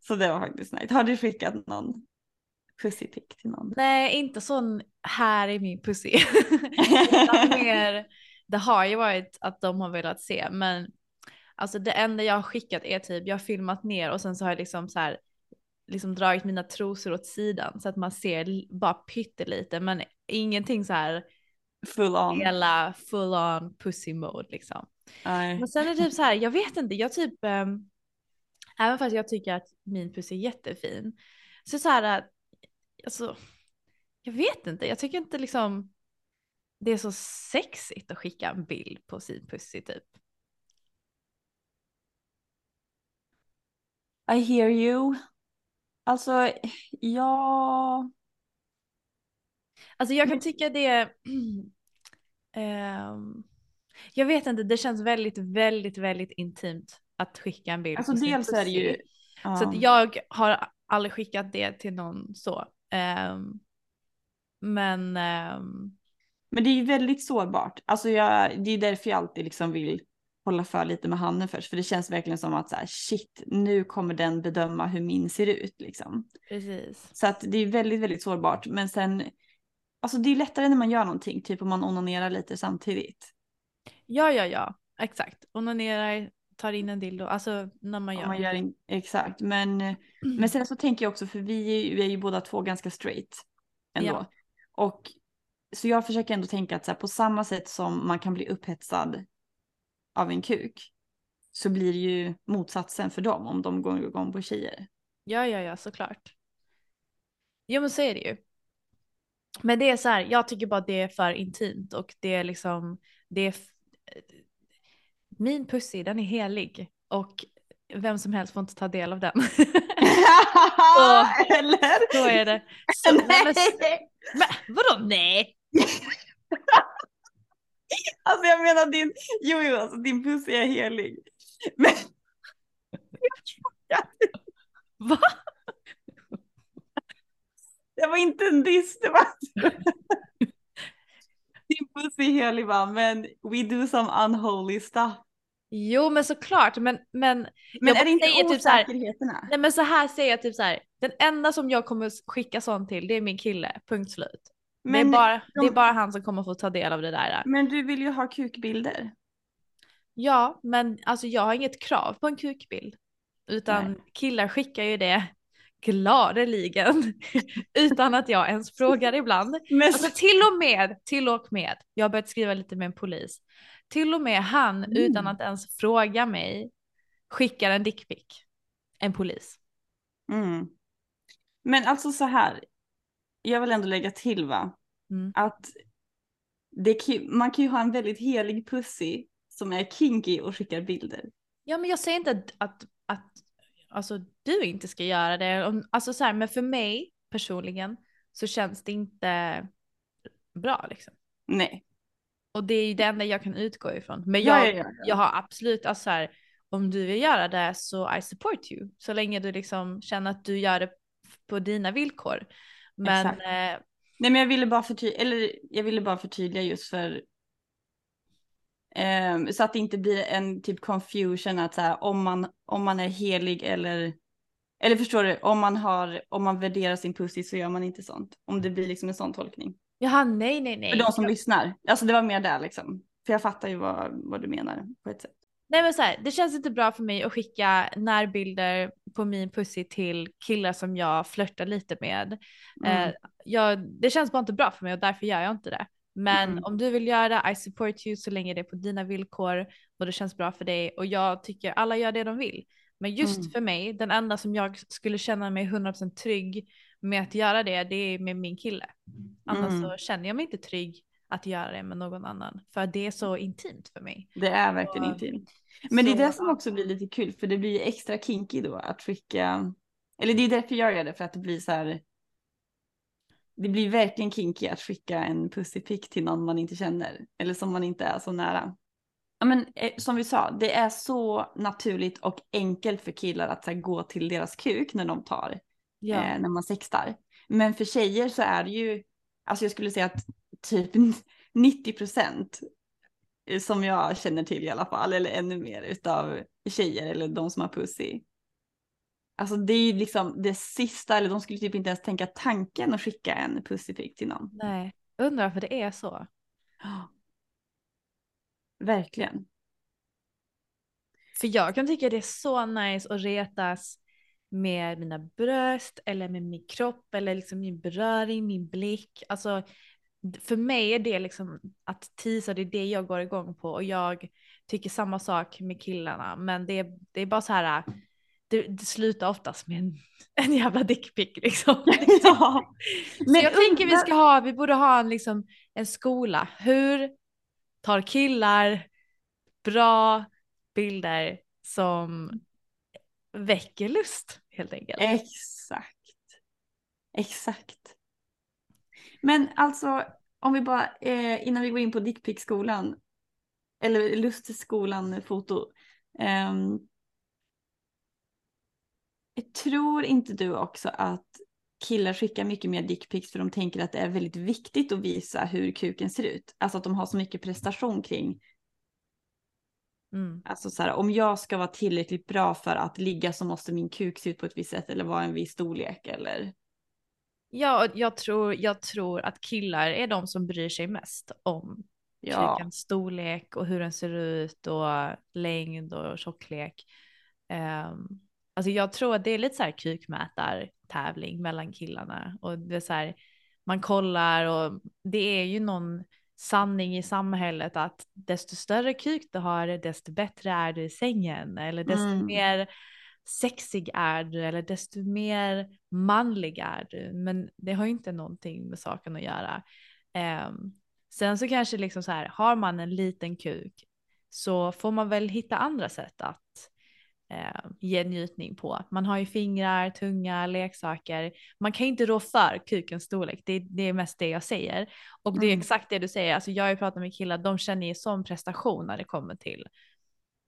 Så det var faktiskt nice. Har du skickat någon pussypic till någon? Nej, inte sån här i min pussy. Mer, det har ju varit att de har velat se, men alltså det enda jag har skickat är typ, jag har filmat ner och sen så har jag liksom så här liksom dragit mina trosor åt sidan så att man ser bara pyttelite men ingenting så här Full on. hela full on pussy mode liksom. Nej. Men sen är det typ så här, jag vet inte, jag typ, ehm, även fast jag tycker att min puss är jättefin, så så här, äh, alltså, jag vet inte, jag tycker inte liksom det är så sexigt att skicka en bild på sin pussy typ. I hear you. Alltså, ja. Alltså jag kan tycka det, ehm, jag vet inte, det känns väldigt, väldigt, väldigt intimt att skicka en bild Alltså dels är det ju. pussy. ja. Så jag har aldrig skickat det till någon så. Ehm, men ehm, Men det är ju väldigt sårbart. Alltså jag, det är därför jag alltid liksom vill hålla för lite med handen först. För det känns verkligen som att så här, shit, nu kommer den bedöma hur min ser ut liksom. precis. Så att det är väldigt, väldigt sårbart. Men sen, alltså det är lättare när man gör någonting, typ om man onanerar lite samtidigt. Ja, ja, ja, exakt. Onanerar, tar in en dildo, alltså när man gör. Man gör en, exakt. Men, men sen så tänker jag också, för vi vi är ju båda två ganska straight ändå. Ja. Och så jag försöker ändå tänka att så här, på samma sätt som man kan bli upphetsad av en kuk så blir det ju motsatsen för dem om de går igång på tjejer. Ja, ja, ja, såklart. Jo, men så är det ju. Men det är så här, jag tycker bara det är för intimt och det är liksom, det är, min pussy, den är helig och vem som helst får inte ta del av den. Eller? Så är det. Så, nej. men, men, vadå nej? Alltså jag menar din, jo jo alltså din pussy är helig. Men Va? det var inte en diss, det var Din pussy är helig va, men we do some unholy stuff. Jo men såklart men, men, Men är det inte säger typ så här- nej men så här säger jag typ så här. Den enda som jag kommer skicka sånt till det är min kille, punkt slut. det, är Men, bara, de- det är bara han som kommer få ta del av det där. men du vill ju ha kukbilder. Ja men alltså jag har inget krav på en kukbild. Utan Nej. killar skickar ju det. gladeligen utan att jag ens frågar ibland. Men, Alltså till och med, till och med, jag har börjat skriva lite med en polis. Till och med han Mm. utan att ens fråga mig skickar en dickpic. En polis. mm. Men alltså så här, jag vill ändå lägga till va, Mm. att det man kan ju ha en väldigt helig pussy som är kinky och skickar bilder. Ja men jag säger inte att, att, att alltså, du inte ska göra det. Alltså så här, men för mig personligen så känns det inte bra liksom. Nej. Och det är ju det enda jag kan utgå ifrån. Men Ja, jag, ja, ja, ja. jag har absolut, alltså så här, om du vill göra det så I support you. Så länge du liksom känner att du gör det på dina villkor. Men eh, Nej men jag ville bara förtydliga, eller jag ville bara förtydliga just för ehm, så att det inte blir en typ confusion att så här, om man, om man är helig eller eller förstår du, om man har, om man värderar sin pussy så gör man inte sånt. Om det blir liksom en sån tolkning. Jaha, nej, nej, nej. För de som lyssnar. Alltså det var mer där liksom. För jag fattar ju vad, vad du menar på ett sätt. Nej men så här, det känns inte bra för mig att skicka närbilder på min pussy till killar som jag flörtar lite med. Mm. Eh, jag, det känns bara inte bra för mig och därför gör jag inte det. Men Mm. om du vill göra det, I support you så länge det är på dina villkor och det känns bra för dig och jag tycker alla gör det de vill. Men just Mm. för mig, den enda som jag skulle känna mig 100% trygg med att göra det, det är med min kille. Annars Mm. så känner jag mig inte trygg att göra det med någon annan. För det är så intimt för mig. Det är verkligen Och- intimt. Men det är Så, det som också blir lite kul för det blir ju extra kinky då att skicka. Eller det är därför jag gör det för att det blir så här. Det blir verkligen kinky att skicka en pussypick till någon man inte känner. Eller som man inte är så nära. Ja men eh, som vi sa, det är så naturligt och enkelt för killar att så här, gå till deras kuk när de tar. Ja. eh, när man sextar. Men för tjejer så är det ju, alltså jag skulle säga att typ 90 procent som jag känner till i alla fall, eller ännu mer utav tjejer eller de som har pussy. Alltså det är ju liksom det sista, eller de skulle typ inte ens tänka tanken att skicka en pussypic till någon. Nej, undrar varför det är så. Verkligen. För jag kan tycka det är så nice att retas med mina bröst eller med min kropp eller liksom min beröring, min blick. Alltså för mig är det liksom att tisa, det är det jag går igång på och jag tycker samma sak med killarna. Men det, är- det är bara så här, det, det slutar oftast med en, en jävla dickpic liksom. ja. Så jag tänker vi ska ha, vi borde ha en, liksom, en skola. Hur tar killar bra bilder som väcker lust helt enkelt? Exakt. Exakt. Men alltså, om vi bara, eh, innan vi går in på dickpickskolan, eller lustskolan foto. Eh, tror inte du också att killar skickar mycket mer dickpics för de tänker att det är väldigt viktigt att visa hur kuken ser ut. Alltså att de har så mycket prestation kring Mm. Alltså så här, om jag ska vara tillräckligt bra för att ligga så måste min kuk se ut på ett visst sätt eller vara en viss storlek eller. Ja, jag tror, jag tror att killar är de som bryr sig mest om Ja, kukens storlek och hur den ser ut och längd och tjocklek. Um, alltså jag tror att det är lite så här kukmätartävling mellan killarna och det är så här, man kollar och det är ju någon sanning i samhället att desto större kuk du har desto bättre är du i sängen eller desto Mm. mer sexig är du eller desto mer manlig är du. Men det har ju inte någonting med saken att göra. Ehm, sen så kanske liksom så här, har man en liten kuk så får man väl hitta andra sätt att eh, ge njutning på. Man har ju fingrar, tunga, leksaker. Man kan inte rå för kukens storlek, det, det är mest det jag säger. Och det är Mm. exakt det du säger, alltså jag har ju pratat med killar, de känner ju sån prestation när det kommer till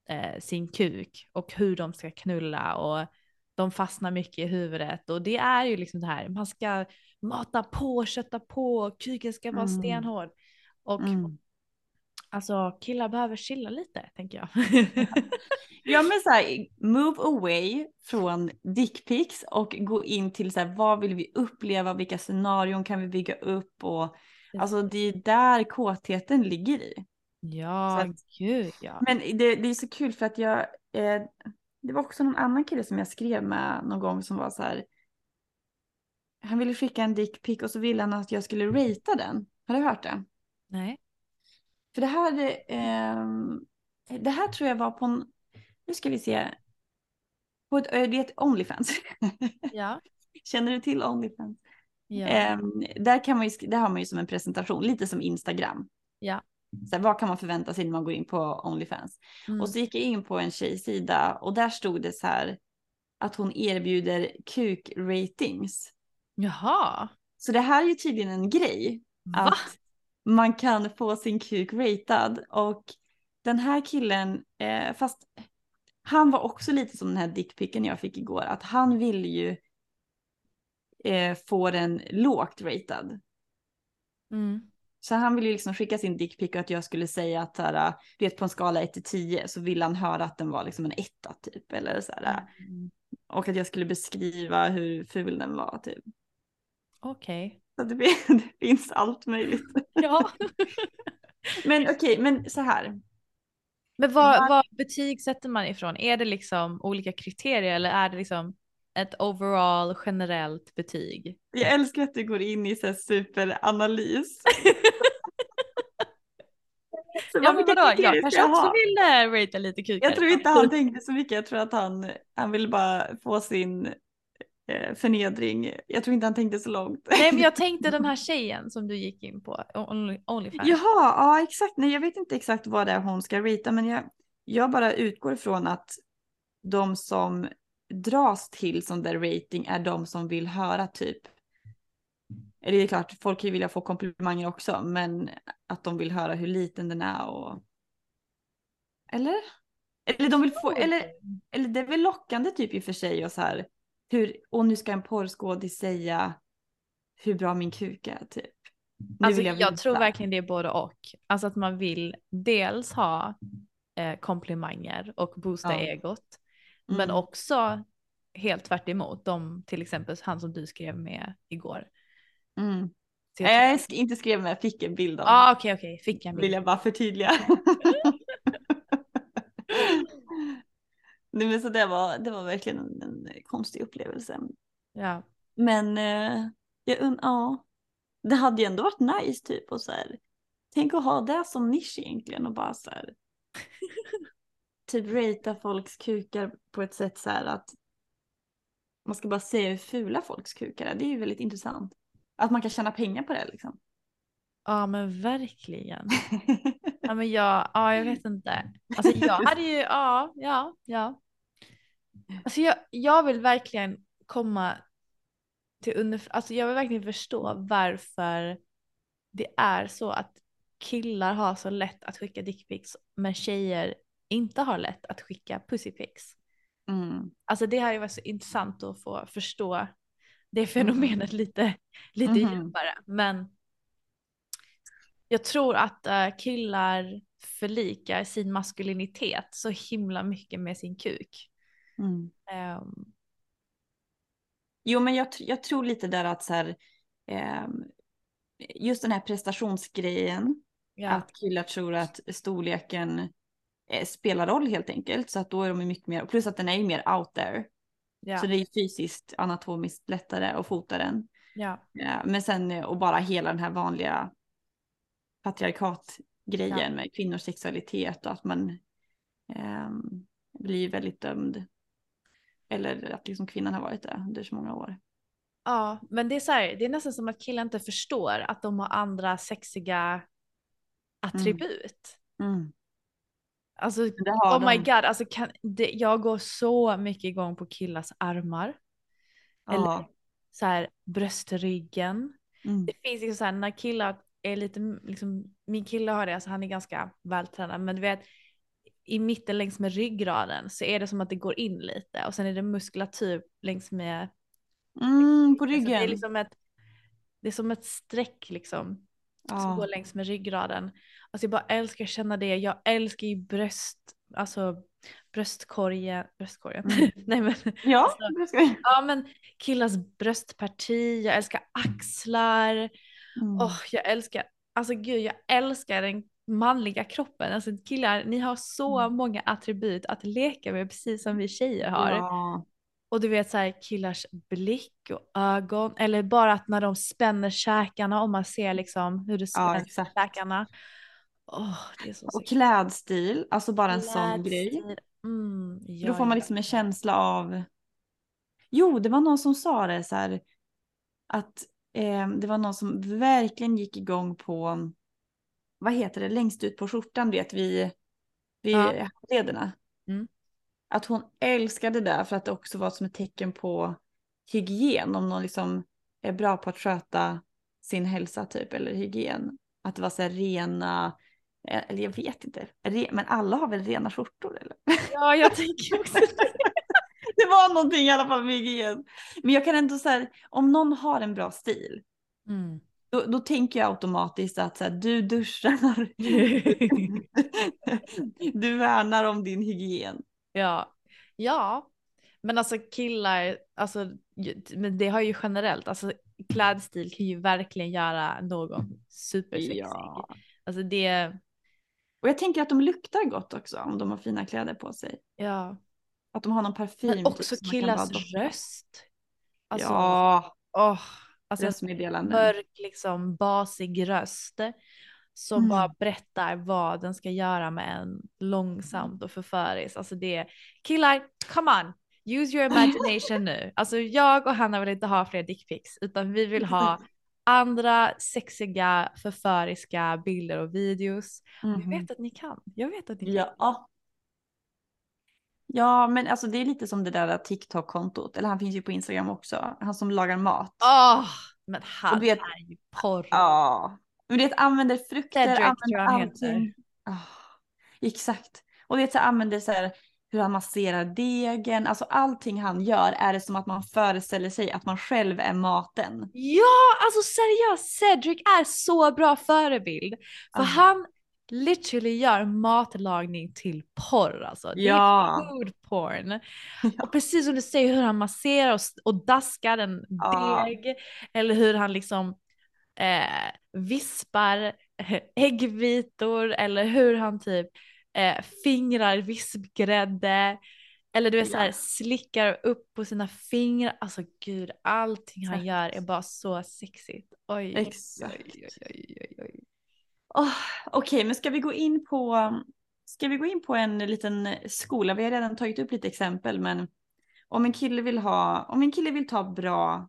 eh, sin kuk och hur de ska knulla och de fastnar mycket i huvudet och det är ju liksom det här, man ska mata på, kötta på, kuken ska vara Mm. stenhård. Och Mm. Alltså killar behöver chilla lite tänker jag. Ja men så här, move away från dickpics och gå in till så här, vad vill vi uppleva, vilka scenarion kan vi bygga upp och alltså det är där kåtheten ligger i. ja, att- gud ja. Men det, det är så kul för att jag, eh, det var också någon annan kille som jag skrev med någon gång som var så här, han ville skicka en dickpic och så ville han att jag skulle ratea den. Har du hört det? Nej. För det här, eh, det här tror jag var på en, nu ska vi se, på ett, eh, det är ett Onlyfans. Ja. Känner du till Onlyfans? Ja. Eh, där, kan man ju, där har man ju som en presentation, lite som Instagram. Ja. Så här, vad kan man förvänta sig när man går in på Onlyfans? Mm. Och så gick jag in på en tjejsida och där stod det så här att hon erbjuder kuk-ratings. Jaha. Så det här är ju tydligen en grej. Va? Att man kan få sin kuk ratad och den här killen, eh, fast han var också lite som den här dickpicken jag fick igår, att han ville ju eh, få den lågt ratad. Mm. Så han ville ju liksom skicka sin dickpic och att jag skulle säga att här, du vet på en skala 1 till 10 så ville han höra att den var liksom en etta typ. Eller så här, Mm. Och att jag skulle beskriva hur ful den var typ. Okej. Så det, det finns allt möjligt. Ja. Men okej, men så här. Men vad, vad betygsätter man ifrån? Är det liksom olika kriterier eller är det liksom ett overall generellt betyg? Jag älskar att du går in i så superanalys. Så Ja men vadå, jag kanske också ha? vill eh, ratea lite kukar. Jag tror inte han tänkte så mycket. Jag tror att han, han ville bara få sin förnedring. Jag tror inte han tänkte så långt. Nej men jag tänkte den här tjejen som du gick in på, Only- Onlyfans. Jaha, ja exakt. Nej, jag vet inte exakt vad det är hon ska rita, men jag, jag bara utgår ifrån att de som dras till sån där rating är de som vill höra typ. Eller det är klart, folk ju vilja få komplimanger också, men att de vill höra hur liten den är och. Eller? Eller de vill få, eller, eller det är väl lockande typ i och för sig och så här. Hur, och nu ska en porrskådis säga hur bra min kuk är typ. Nu Alltså, vill jag, veta. tror verkligen det är både och. Alltså att man vill dels ha eh, komplimanger och boosta Ja. egot. Men Mm. också helt tvärt emot de till exempel han som du skrev med igår. Mm. Jag jag sk- inte skrev med, jag fick en bild av. ah, okej okej, fick jag Vill min. jag bara förtydliga. Nej, men så det var, det var verkligen en, en konstig upplevelse. Ja. Men eh, jag und- ja, det hade ju ändå varit nice typ och så här. Tänk att ha det som nisch egentligen och bara så här. typ ratea folks kukar på ett sätt så här att man ska bara se hur fula folks kukar är. Det är ju väldigt intressant. Att man kan tjäna pengar på det liksom. ja men verkligen. Ja men jag, ja jag vet inte. Alltså jag hade ju, ja, ja, ja. Alltså jag, jag vill verkligen komma till under, alltså jag vill verkligen förstå varför det är så att killar har så lätt att skicka dickpics men tjejer inte har lätt att skicka pussypics. Mm. Alltså det här är varit så intressant att få förstå det fenomenet lite, lite Mhm. djupare. Men jag tror att eh, killar förlikar sin maskulinitet så himla mycket med sin kuk. Mm. Ehm, Jo, men jag, jag tror lite där att så här, ehm, just den här prestationsgrejen, ja, att killar tror att storleken eh, spelar roll helt enkelt, så att då är de mycket mer, plus att den är ju mer out there, ja, så det är fysiskt anatomiskt lättare att fota den. ja, Ja, men sen eh, och bara hela den här vanliga patriarkatgrejen Ja. med kvinnors sexualitet och att man ehm, blir väldigt dömd. Eller att liksom kvinnan har varit det under så många år. ja, men det är så här, det är nästan som att killar inte förstår att de har andra sexiga attribut. Mm. Alltså, det har oh my de. god, alltså kan, det, jag går så mycket igång på killars armar. Eller Ja. så här bröstryggen. Mm. Det finns liksom så här när killar är lite, liksom, min kille har det, alltså han är ganska vältränad, men du vet i mitten längs med ryggraden så är det som att det går in lite och sen är det muskulatur längs med, Mm, på alltså det är ryggen. liksom ett, det är som ett streck liksom som Ja. går längs med ryggraden. Alltså jag bara älskar att känna det, jag älskar ju bröst, alltså bröstkorgen, bröstkorgen, Mm. nej men Ja, Alltså. Ja men killars bröstparti, jag älskar axlar, Mm. åh jag älskar, alltså gud jag älskar den manliga kroppen. Alltså killar, ni har så Mm. många attribut att leka med precis som vi tjejer har. Ja. Och du vet så här killars blick och ögon eller bara att när de spänner käkarna och man ser liksom hur det Ja, spänner exakt. käkarna. Åh, det är så Och klädstil, alltså bara en sån grej. Klädstil. Mm, ja, Då får man ja, liksom en ja. känsla av... Jo, det var någon som sa det så här. Att eh, det var någon som verkligen gick igång på... Vad heter det? Längst ut på skjortan vet vi. Vid Ja. lederna. Mm. Att hon älskade det för att det också var som ett tecken på hygien. Om någon liksom är bra på att sköta sin hälsa typ. Eller hygien. Att det var så här rena... eh, Eller jag vet inte. Men alla har väl rena skjortor eller? Ja, jag tänker också det. Det var någonting i alla fall med hygien. Men jag kan ändå säga, om någon har en bra stil, Mm. då, då tänker jag automatiskt att så här, du duschar. du värnar om din hygien. Ja, ja, men alltså killar, alltså, men det har ju generellt, alltså klädstil kan ju verkligen göra någon supersexig. Ja. Alltså det, Och jag tänker att de luktar gott också om de har fina kläder på sig. ja. Att de har någon parfym. Men typ, också kan killars röst. Alltså, ja, åh, alltså en röstmeddelanden. mörk, liksom basig röst som Mm. bara berättar vad den ska göra med en långsamt och förföriskt. Alltså det, killar, come on, use your imagination nu. Alltså jag och Hanna vill inte ha fler dickpics utan vi vill ha andra sexiga, förföriska bilder och videos. Och Jag vet att ni kan. Jag vet att ni kan. Ja. Ja, men alltså det är lite som det där TikTok-kontot. Eller han finns ju på Instagram också. Han som lagar mat. Åh, men han Och du vet- är ju porr. Ja. Men det använder frukter, Cedric använder allting. Ah, exakt. Och det så använder så här hur han masserar degen. Alltså allting han gör är det som att man föreställer sig att man själv är maten. Ja, alltså seriöst, Cedric är så bra förebild. För Ah. han literally gör matlagning till porr alltså. Det Ja. är food porn. Och precis som du säger hur han masserar och, och daskar en Ja. deg. Eller hur han liksom eh, vispar äggvitor. Eller hur han typ eh, fingrar vispgrädde. Eller du vet Ja. så här slickar upp på sina fingrar. Alltså gud, allting han gör är bara så sexigt. Oj, Exakt. oj, oj, oj. Oh, Okej, men ska vi gå in på Ska vi gå in på en liten skola? Vi har redan tagit upp lite exempel, men om en kille vill ha, om en kille vill ta bra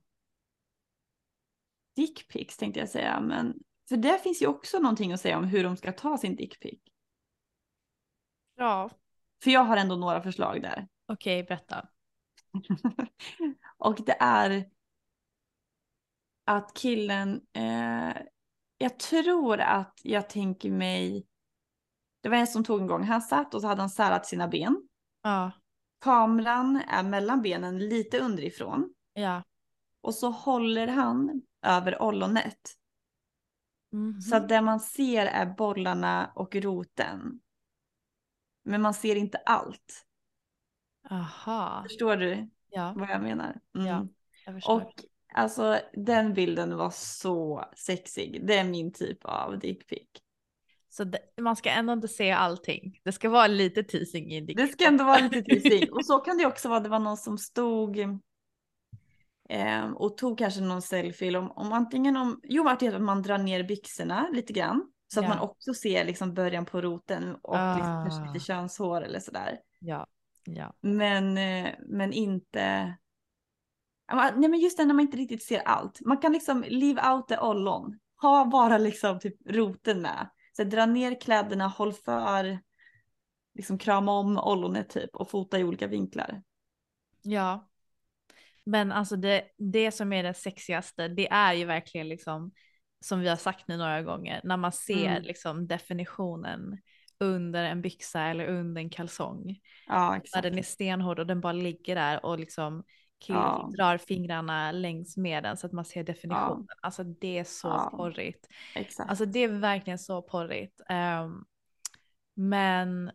dickpics tänkte jag säga, men för där finns ju också någonting att säga om hur de ska ta sin dickpic. Ja, För jag har ändå några förslag där. okej, berätta. Och det är att killen, eh, jag tror att jag tänker mig, det var en som tog en gång, han satt och så hade han särat sina ben. Ja, Kameran är mellan benen lite underifrån ja. och så håller han över ollonet. Mhm. Så att det man ser är bollarna och roten. Men man ser inte allt. Aha, Förstår du ja, vad jag menar? Mm. Ja, jag förstår. Och alltså den bilden var så sexig. Det är min typ av dickpic. Så det, man ska ändå inte se allting. Det ska vara lite teasing i dick. Det ska ändå vara lite teasing. Och så kan det också vara. Det var någon som stod eh, och tog kanske någon selfie. Om, om antingen om, jo att man drar ner byxorna lite grann. Så att Ja. man också ser liksom början på roten och liksom kanske Ah. lite könshår eller sådär. Ja, ja. Men, eh, men inte... Nej men just det när man inte riktigt ser allt. Man kan liksom leave out the ollon. Ha bara liksom typ roten med. Så dra ner kläderna, håll för, liksom krama om ollonet typ och fota i olika vinklar. Ja. Men alltså det, det som är det sexigaste, det är ju verkligen liksom, som vi har sagt nu några gånger, när man ser Mm. liksom definitionen under en byxa eller under en kalsong. Ja När exakt. den är stenhård och den bara ligger där och liksom killen Ja. drar fingrarna längs med den så att man ser definitionen. Alltså det är så Ja. porrigt. exakt. Alltså det är verkligen så porrigt. Ehm, men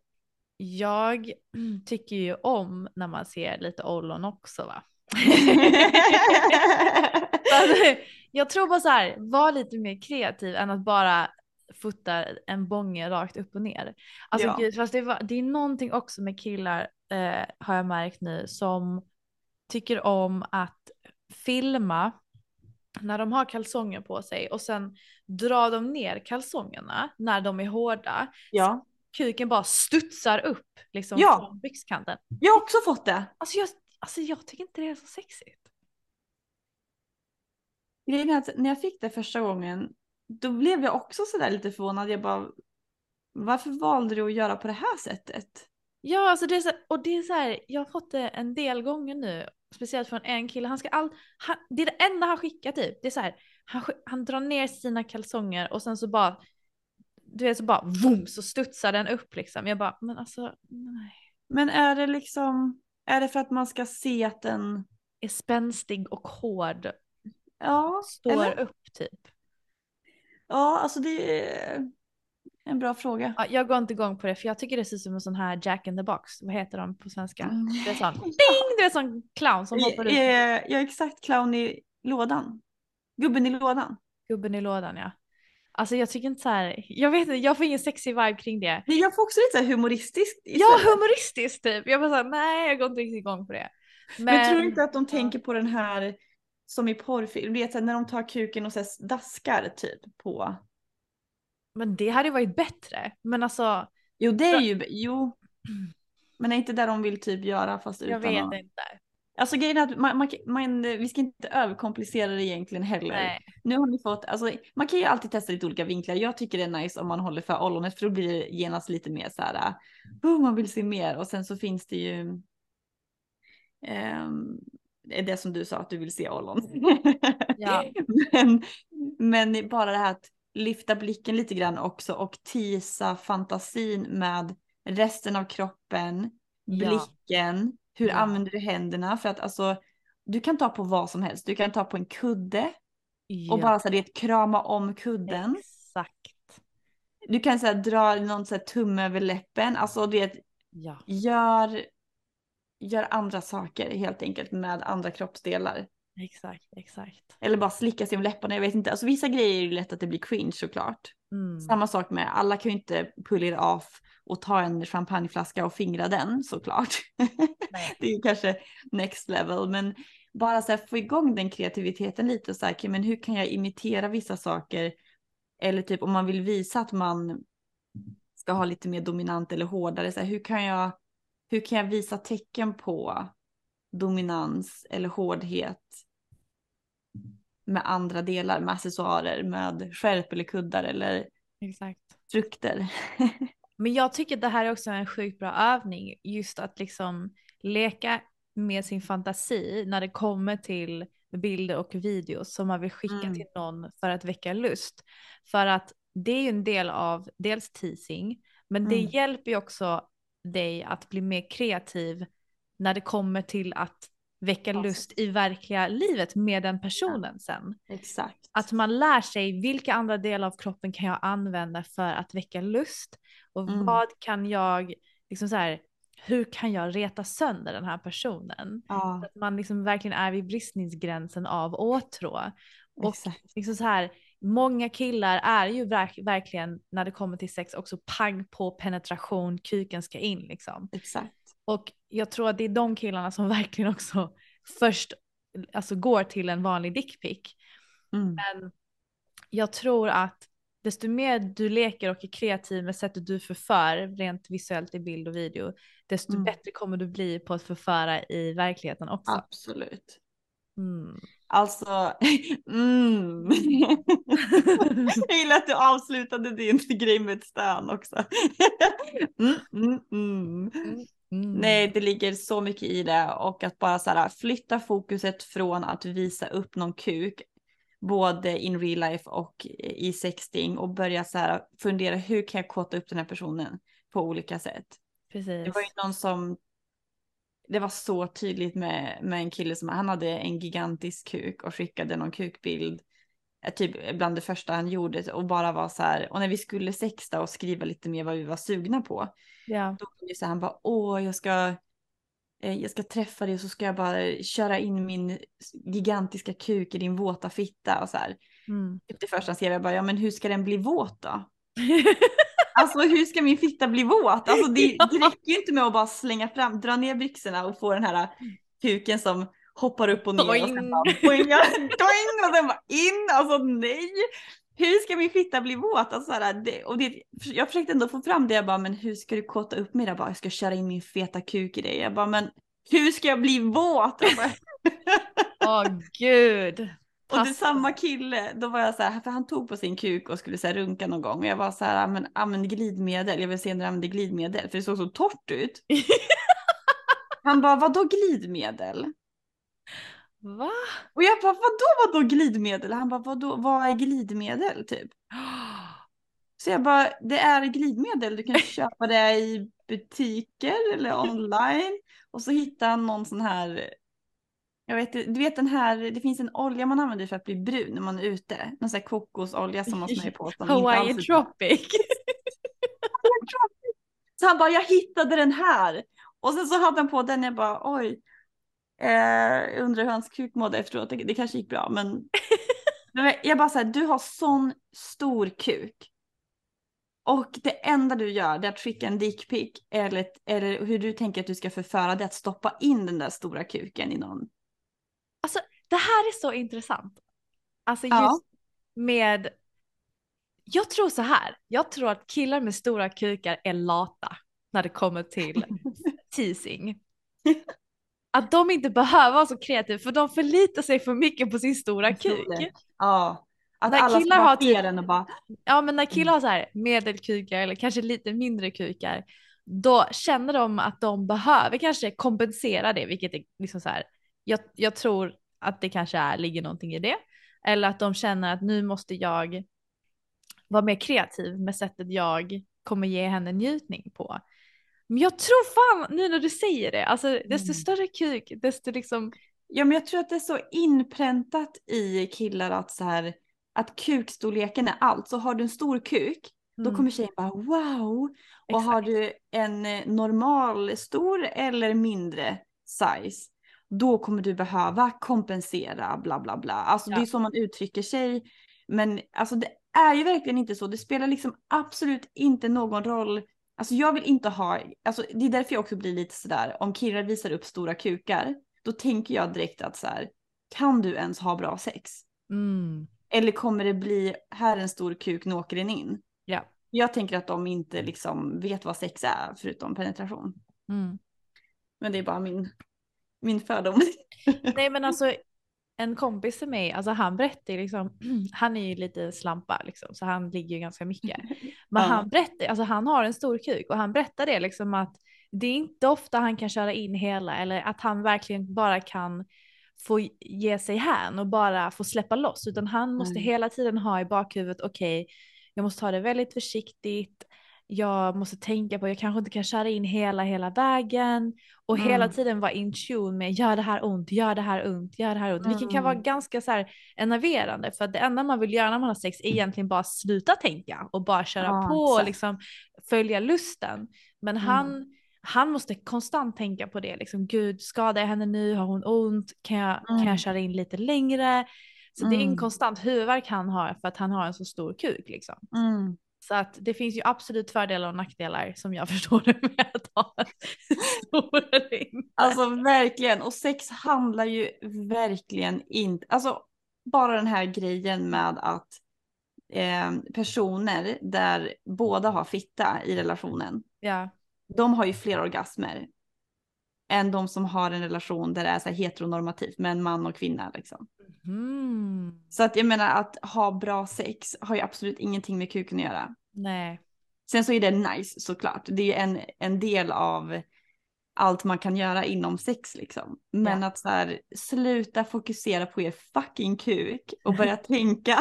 jag tycker ju om när man ser lite ollon också va. Alltså, jag tror bara så här, var lite mer kreativ än att bara fota en bånge rakt upp och ner. Alltså Ja. gud, fast det, var, det är någonting också med killar eh, har jag märkt nu som tycker om att filma när de har kalsonger på sig och sen drar de ner kalsongerna när de är hårda. Ja. Kuken bara studsar upp liksom Ja. från byxkanten. Jag har också fått det. Alltså jag, alltså jag tycker inte det är så sexigt. Grejen är att när jag fick det första gången, då blev jag också sådär lite förvånad. Jag bara, varför valde du att göra på det här sättet? Ja, alltså det är så, och det är så här, jag har fått det en del gånger nu, speciellt från en kille. Han ska all, han, det är det enda han skickar typ. Det är så här, han, han drar ner sina kalsonger och sen så bara, du vet så bara, vroom, så studsar den upp liksom. Jag bara, men alltså, nej. Men är det liksom, är det för att man ska se att den, Är spänstig och hård, ja, står eller? upp typ. Ja, alltså det är en bra fråga. Ja, jag går inte igång på det för jag tycker det ser ut som en sån här Jack in the box. Vad heter de på svenska? Mm. Det är sån, ding! Det är sån clown som hoppar ut. Jag är exakt clown i lådan. Gubben i lådan. Gubben i lådan ja. Alltså jag tycker inte så här, jag vet inte, jag får ingen sexy vibe kring det. Men jag får också lite så här humoristiskt Ja, istället. humoristiskt typ. Jag bara såhär, nej jag går inte riktigt igång på det. Men, Men, tror du inte att de tänker på den här som i porrfilm, du vet när de tar kuken och så daskar typ på. Men det hade ju varit bättre. Men alltså, Jo det är ju, jo. Men är inte det de vill typ göra fast jag utan vet att... inte. Alltså grejen är att man, man, man, vi ska inte överkomplicera det egentligen heller. Nej. Nu har ni fått, alltså man kan ju alltid testa lite olika vinklar. Jag tycker det är nice om man håller för ollonet för då blir det genast lite mer så här, oh, man vill se mer och sen så finns det ju är det som du sa att du vill se ollon. Ja. men, men bara det här att lyfta blicken lite grann också och tisa fantasin med resten av kroppen, Ja. blicken, hur Ja. använder du händerna? För att alltså, du kan ta på vad som helst. Du kan ta på en kudde och Ja, bara så här, det krama om kudden. Exakt. Du kan så här, dra någon så här, tumme över läppen. Alltså det Ja. gör, gör andra saker helt enkelt med andra kroppsdelar. Exakt, exakt. Eller bara slicka sig om läpparna, jag vet inte. Alltså vissa grejer är ju lätt att det blir cringe såklart. Mm. Samma sak med, alla kan ju inte pull it off och ta en champagneflaska och fingra den såklart. Det är kanske next level, men bara så här få igång den kreativiteten lite så här, okej, men hur kan jag imitera vissa saker? Eller typ om man vill visa att man ska ha lite mer dominant eller hårdare, så här, hur kan jag, hur kan jag visa tecken på dominans eller hårdhet med andra delar, med accessoarer, med skärp eller kuddar eller Exakt. frukter. Men jag tycker det här är också en sjukt bra övning, just att liksom leka med sin fantasi när det kommer till bilder och videos som man vill skicka Mm. till någon för att väcka lust. För att det är ju en del av dels teasing, men det Mm. hjälper ju också dig att bli mer kreativ när det kommer till att väcka Alltså. lust i verkliga livet med den personen sen. Exakt. Att man lär sig vilka andra delar av kroppen kan jag använda för att väcka lust och Mm. vad kan jag, liksom så här, hur kan jag reta sönder den här personen? Ja, att man liksom verkligen är vid bristningsgränsen av åtrå. Och exakt. liksom så här, många killar är ju verk, verkligen när det kommer till sex också pang på penetration, kuken ska in liksom. Exakt. Och jag tror att det är de killarna som verkligen också först alltså, går till en vanlig dickpic. Mm. Men jag tror att desto mer du leker och är kreativ med sättet du förför rent visuellt i bild och video, desto Mm. bättre kommer du bli på att förföra i verkligheten också. Absolut. Mm. Alltså, mm. Jag gillar att du avslutade din grej med ett stön också. mm, mm, mm. Mm. Nej, det ligger så mycket i det och att bara så här, flytta fokuset från att visa upp någon kuk, både in real life och i sexting och börja så här fundera hur kan jag kåta upp den här personen på olika sätt. Precis. Det var ju någon som, det var så tydligt med, med en kille som, han hade en gigantisk kuk och skickade någon kukbild, eh, typ bland det första han gjorde och bara var så här, och när vi skulle sexta och skriva lite mer vad vi var sugna på, Ja. då var det så här, han bara, åh jag ska, eh, jag ska träffa dig och så ska jag bara köra in min gigantiska kuk i din våta fitta och så här. Mm. Typ det första han skrev, jag bara, ja men hur ska den bli våt då? Alltså hur ska min fitta bli våt? Alltså det, det räcker ju inte med att bara slänga fram, dra ner byxorna och få den här kuken som hoppar upp och ner och sen Doing. bara doing, och sen bara in, alltså nej. Hur ska min fitta bli våt? Alltså, så här, det, och det, jag försökte ändå få fram det, jag bara men hur ska du kåta upp mig? Jag bara jag ska köra in min feta kuk i dig. Jag bara men hur ska jag bli våt? Åh gud. Och det Pass- samma kille, då var jag så här, för han tog på sin kuk och skulle så här, runka någon gång och jag var så här, men använd glidmedel, jag vill se när du använder glidmedel för det såg så torrt ut. Han bara, vadå glidmedel? Va? Och jag bara, vadå vadå glidmedel? Han bara, vadå, vad är glidmedel typ? Så jag bara, det är glidmedel, du kan köpa det i butiker eller online. Och så hittade han någon sån här, jag vet du vet den här, det finns en olja man använder för att bli brun när man är ute. Någon sån här kokosolja som man smörjer på. Som inte Hawaii alls Tropic. Så han bara, jag hittade den här. Och sen så hade han på den, jag bara, oj. Eh, undrar hur hans kuk mådde efteråt, det, det kanske gick bra. Men Men jag bara säger, du har sån stor kuk. Och det enda du gör det är att skicka en dickpic eller, eller hur du tänker att du ska förföra det är att stoppa in den där stora kuken i någon. Alltså det här är så intressant. Alltså just Ja. med, jag tror så här, jag tror att killar med stora kukar är lata när det kommer till teasing. Att de inte behöver vara så kreativa för de förlitar sig för mycket på sin stora kuk. Ja. Att När alla killar har ha typ- den och bara, Ja men när killar har så här medelkukar eller kanske lite mindre kukar då känner de att de behöver kanske kompensera det vilket är liksom så här. Jag, jag tror att det kanske är, ligger någonting i det. Eller att de känner att nu måste jag vara mer kreativ med sättet jag kommer ge henne njutning på. Men jag tror fan, nu när du säger det, alltså desto Mm. större kuk, desto liksom, ja men jag tror att det är så inpräntat i killar att så här, att kukstorleken är allt. Så har du en stor kuk, då Mm. kommer tjejen bara wow. Och Exakt. har du en normal, stor eller mindre size, då kommer du behöva kompensera bla bla bla. Alltså det Ja. är så man uttrycker sig. Men alltså det är ju verkligen inte så. Det spelar liksom absolut inte någon roll. Alltså jag vill inte ha, alltså det är därför jag också blir lite sådär, om killar visar upp stora kukar, då tänker jag direkt att så här, kan du ens ha bra sex? mm, Eller kommer det bli, här är en stor kuk, nu åker den in? ja. Jag tänker att de inte liksom vet vad sex är förutom penetration. Mm. Men det är bara min, min fördom. Nej men alltså en kompis till mig, alltså han berättar ju liksom, han är ju lite slampa liksom, så han ligger ju ganska mycket. Men Ja. han berättar, alltså han har en stor kuk och han berättar det liksom att det är inte ofta han kan köra in hela eller att han verkligen bara kan få ge sig hän och bara få släppa loss utan han måste Nej. hela tiden ha i bakhuvudet okej jag måste ta det väldigt försiktigt jag måste tänka på jag kanske inte kan köra in hela hela vägen och hela Mm. tiden vara in tune med gör det här ont, gör det här ont, gör det här ont. Vilket kan vara Mm. ganska så här enerverande för att det enda man vill göra när man har sex är egentligen bara sluta tänka och bara köra Ja, på och liksom följa lusten. Men Mm. han, han måste konstant tänka på det liksom gud skadar jag henne nu, har hon ont, kan jag, kan Mm. jag köra in lite längre? Så det är en Mm. konstant huvudvärk han har för att han har en så stor kuk liksom. Så att det finns ju absolut fördelar och nackdelar som jag förstår det med att ha en. Alltså verkligen, och sex handlar ju verkligen inte, alltså bara den här grejen med att eh, personer där båda har fitta i relationen, Ja. de har ju fler orgasmer än de som har en relation där det är så heteronormativt med en man och kvinna liksom. Mm. Så att jag menar att ha bra sex har ju absolut ingenting med kuken att göra. Nej. Sen så är det nice såklart. Det är en, en del av allt man kan göra inom sex liksom. Men Ja. att så här, sluta fokusera på er fucking kuk och börja tänka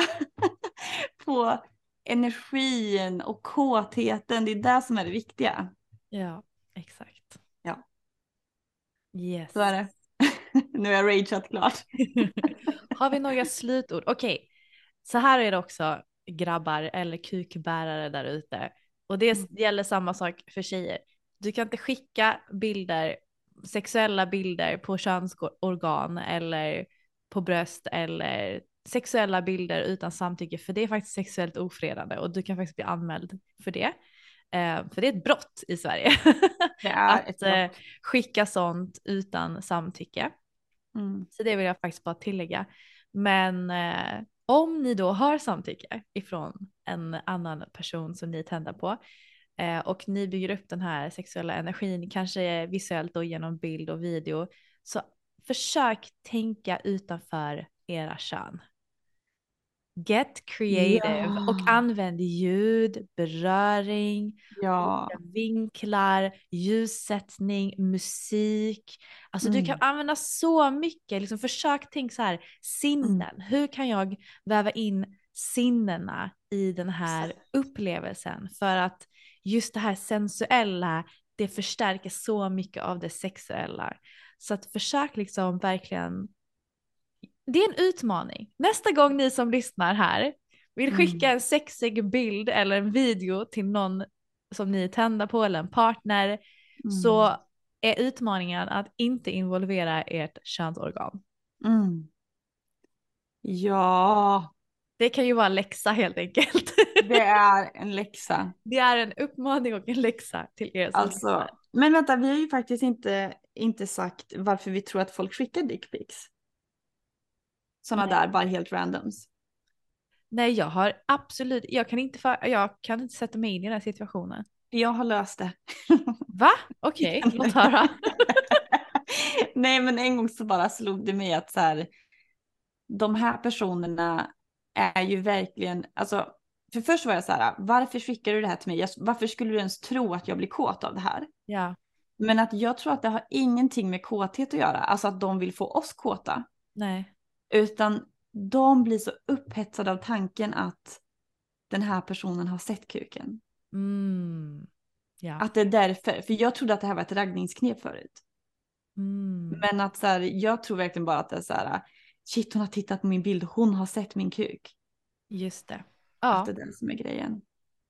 på energin och kåtheten. Det är det som är det viktiga. Ja, exakt. Yes. Så är det. nu har jag rageat klart. Har vi några slutord? Okej, så här är det också grabbar eller kukbärare där ute. Och det Mm. gäller samma sak för tjejer. Du kan inte skicka bilder, sexuella bilder på könsorgan eller på bröst eller sexuella bilder utan samtycke för det är faktiskt sexuellt ofredande och du kan faktiskt bli anmäld för det. Eh, för det är ett brott i Sverige att eh, skicka sånt utan samtycke. Mm. Så det vill jag faktiskt bara tillägga. Men eh, om ni då har samtycke ifrån en annan person som ni tänder på eh, och ni bygger upp den här sexuella energin, kanske visuellt och genom bild och video, så försök tänka utanför era kön. Get creative Ja. och använd ljud, beröring, Ja. vinklar, ljussättning, musik. Alltså du kan Mm. använda så mycket. Liksom försök tänka så här, sinnen. Hur kan jag väva in sinnena i den här upplevelsen? För att just det här sensuella, det förstärker så mycket av det sexuella. Så att försök liksom verkligen det är en utmaning. Nästa gång ni som lyssnar här vill skicka Mm. en sexig bild eller en video till någon som ni är tända på eller en partner Mm. så är utmaningen att inte involvera ert könsorgan. Mm. Ja, Det kan ju vara läxa helt enkelt. det är en läxa. det är en uppmaning och en läxa till er som Alltså, lyssnar. men vänta, vi har ju faktiskt inte, inte sagt varför vi tror att folk skickar dickpics. Sådana där, bara helt randoms. Nej jag har absolut, jag kan inte, för, jag kan inte sätta mig in i den här situationen. Jag har löst det. Va? Okej, låt höra. Nej men en gång så bara slog det mig att så här, de här personerna är ju verkligen, alltså för först var jag så här, varför skickar du det här till mig? Jag, varför skulle du ens tro att jag blir kåt av det här? Ja, Men att jag tror att det har ingenting med kåthet att göra, alltså att de vill få oss kåta. nej. Utan de blir så upphetsade av tanken att den här personen har sett kuken. Mm. Ja. Att det är därför, för jag trodde att det här var ett raggningsknep förut. Mm. Men att så här, jag tror verkligen bara att det är så här, shit hon har tittat på min bild, hon har sett min kuk. Just det. Att Ja. det är det som är grejen.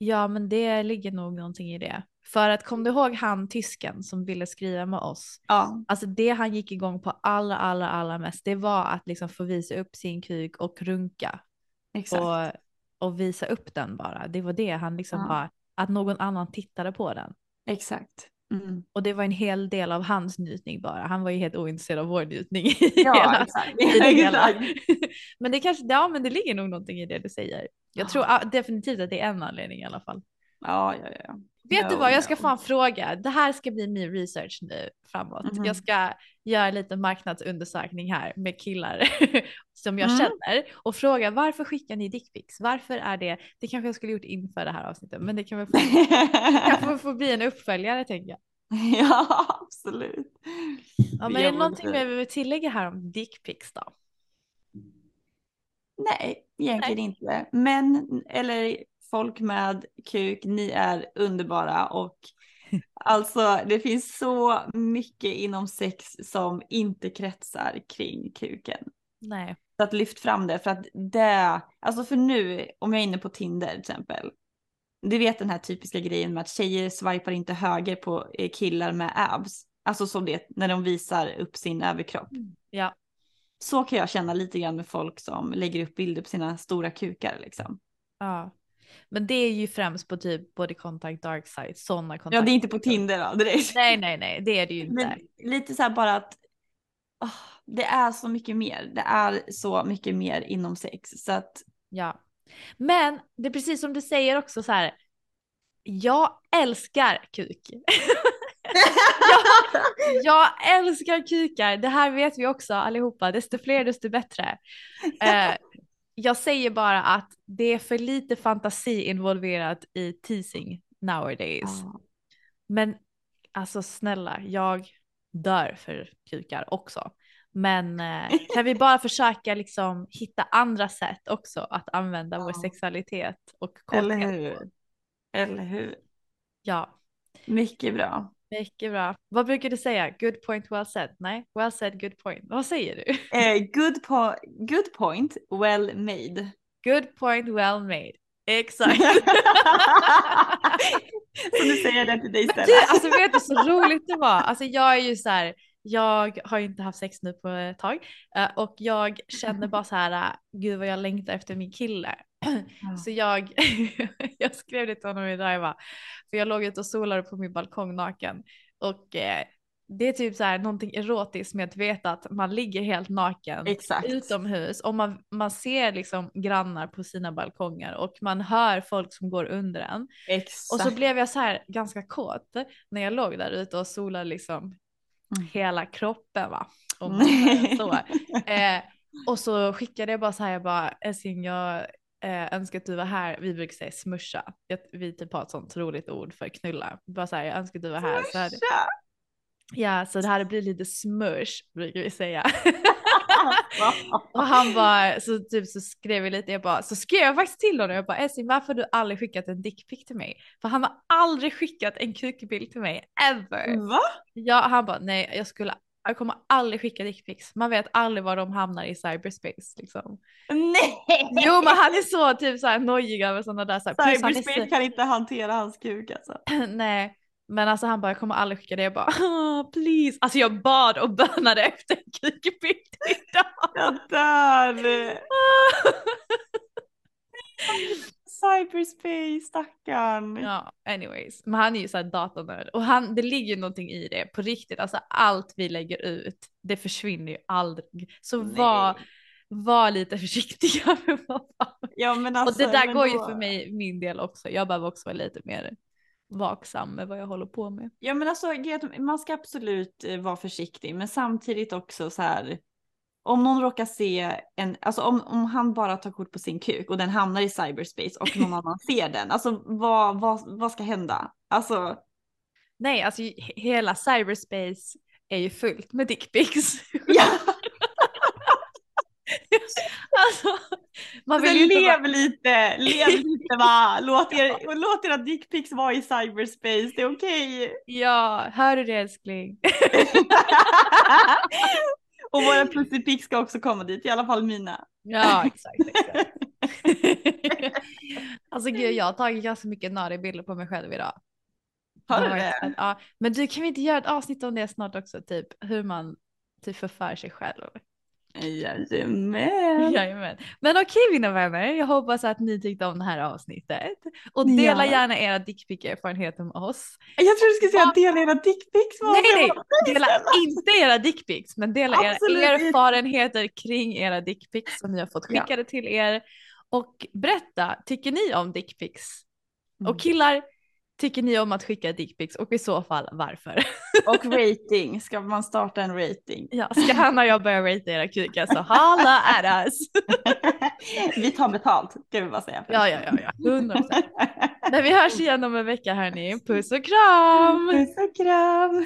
Ja, men det ligger nog någonting i det. För att kom du ihåg han tysken som ville skriva med oss? Ja, Alltså det han gick igång på allra, allra, allra mest, det var att liksom få visa upp sin kuk och runka exakt. och, och visa upp den bara. Det var det han liksom Ja. bara, att någon annan tittade på den. Exakt. Mm. Och det var en hel del av hans njutning bara. Han var ju helt ointresserad av vår njutning. Ja, exakt. exakt. men det kanske, ja men det ligger nog någonting i det du säger. Jag Ja. tror definitivt att det är en anledning i alla fall. Ja, ja, ja. Vet du No, vad, jag ska fan fråga. Det här ska bli min research nu framåt. Mhm. Jag ska göra lite marknadsundersökning här med killar som jag Mm. känner och fråga varför skickar ni dickpics? Varför är det? Det kanske jag skulle gjort inför det här avsnittet, men det kan väl få, kan få, bli en uppföljare tänker jag. ja, absolut. Ja, men är det någonting mer vi vill tillägga här om dickpics då? Nej, egentligen inte. Men, eller folk med kuk, ni är underbara och alltså det finns så mycket inom sex som inte kretsar kring kuken. Nej. Så att lyft fram det för att det, alltså för nu, om jag är inne på Tinder till exempel. Du vet den här typiska grejen med att tjejer swipar inte höger på eh, killar med abs. Alltså som det när de visar upp sin överkropp. Ja. Så kan jag känna lite grann med folk som lägger upp bilder på sina stora kukar liksom. ja. Men det är ju främst på typ body contact, dark side, sådana kontakter. Ja det är inte på Tinder då direkt. Nej, nej, nej, det är det ju inte. Men lite så här bara att åh, det är så mycket mer. Det är så mycket mer inom sex. Så att Ja. Men det är precis som du säger också så här. Jag älskar kuk. jag, jag älskar kukar. Det här vet vi också allihopa. Desto fler desto bättre. Eh, jag säger bara att det är för lite fantasi involverat i teasing nowadays. Ja. Men alltså snälla, jag dör för kukar också. Men eh, kan vi bara försöka liksom hitta andra sätt också att använda vår Ja. sexualitet och Eller kåthet hur? på? Eller hur? Ja, Mycket bra. Mycket bra. Vad brukar du säga? Good point, well said? Nej, well said, good point. Vad säger du? Eh, good, po good point, well made. Good point, well made. Exakt. så nu säger jag det till dig istället. du, alltså vet du så roligt det var? Alltså jag är ju så här, jag har ju inte haft sex nu på ett tag eh, och jag känner bara så här, gud vad jag längtar efter min kille. Så jag, jag skrev det till honom idag, jag bara, för jag låg ute och solade på min balkong naken och eh, det är typ så här någonting erotiskt med att veta att man ligger helt naken Exakt. utomhus och man, man ser liksom grannar på sina balkonger och man hör folk som går under en. Exakt. Och så blev jag så här ganska kåt när jag låg där ute och solade liksom Mm. hela kroppen va. Säger så. Eh, och så skickade jag bara så här, jag bara älskling jag eh, önskar att du var här. Vi brukar säga smusha. Jag, vi typ har ett sånt roligt ord för knulla. Bara så här, jag önskar att du var här. Så Tja. ja, så det hade blivit lite smush brukar vi säga. och han bara, så typ så skrev vi lite, jag bara, så skrev jag faktiskt till honom, jag bara älskling varför har du aldrig skickat en dickpic till mig? För han har aldrig skickat en kukbild till mig, ever. Va? Ja, han bara nej, jag skulle, jag kommer aldrig skicka dickpics. Man vet aldrig var de hamnar i cyberspace liksom. Nej! Jo, men han är så typ så här nojig över sådana där. Så här, Cyberspace kan inte hantera hans kuk alltså. så, nej, men alltså han bara jag kommer aldrig skicka det. Jag bara oh, please. Alltså jag bad och bönade efter en kukbild idag. Jag dör! Cyberspace, stackarn. Ja, anyways. Men han är ju såhär datanörd och han, det ligger ju någonting i det på riktigt. Alltså allt vi lägger ut, det försvinner ju aldrig. Så Nej. var, var lite försiktiga med vad. Ja, men alltså, och det där men går ju då- för mig, min del också. Jag behöver också vara lite mer vaksam med vad jag håller på med. Ja men alltså man ska absolut eh, vara försiktig men samtidigt också så här. Om någon råkar se en, alltså om, om han bara tar kort på sin kuk och den hamnar i cyberspace och någon annan ser den, alltså vad, vad, vad ska hända? Alltså Nej, alltså he- hela cyberspace är ju fullt med dickpics. ja, alltså, man men vill ju lev vara... lite, lev lite va, låt, er, och låt era dickpics vara i cyberspace, det är okej. Ja, hör du det älskling? Och våra pussipics ska också komma dit, i alla fall mina. Ja, exakt. exakt. alltså gud, jag har tagit ganska mycket nariga bilder på mig själv idag. Har du det? Ja, men du kan vi inte göra ett avsnitt om det snart också, typ hur man typ förför sig själv. Jajamän. Jajamän. Men okej mina vänner, jag hoppas att ni tyckte om det här avsnittet och dela Ja. gärna era dickpic-erfarenheter med oss. Jag tror du skulle säga dela era dickpics. Nej, det nej, var. dela inte era dickpics, men dela Absolut era erfarenheter kring era dickpics som ni har fått Ja. skickade till er. Och berätta, tycker ni om dickpics? Mm. Och killar, tycker ni om att skicka dickpics och i så fall varför? Och rating, ska man starta en rating? ja, ska Hanna och jag börja rata era kukar så holla at us! Vi tar betalt, ska vi bara säga. ja, ja, ja, ja, 100%. Men vi hörs igen om en vecka hörni. Puss och kram! Puss och kram.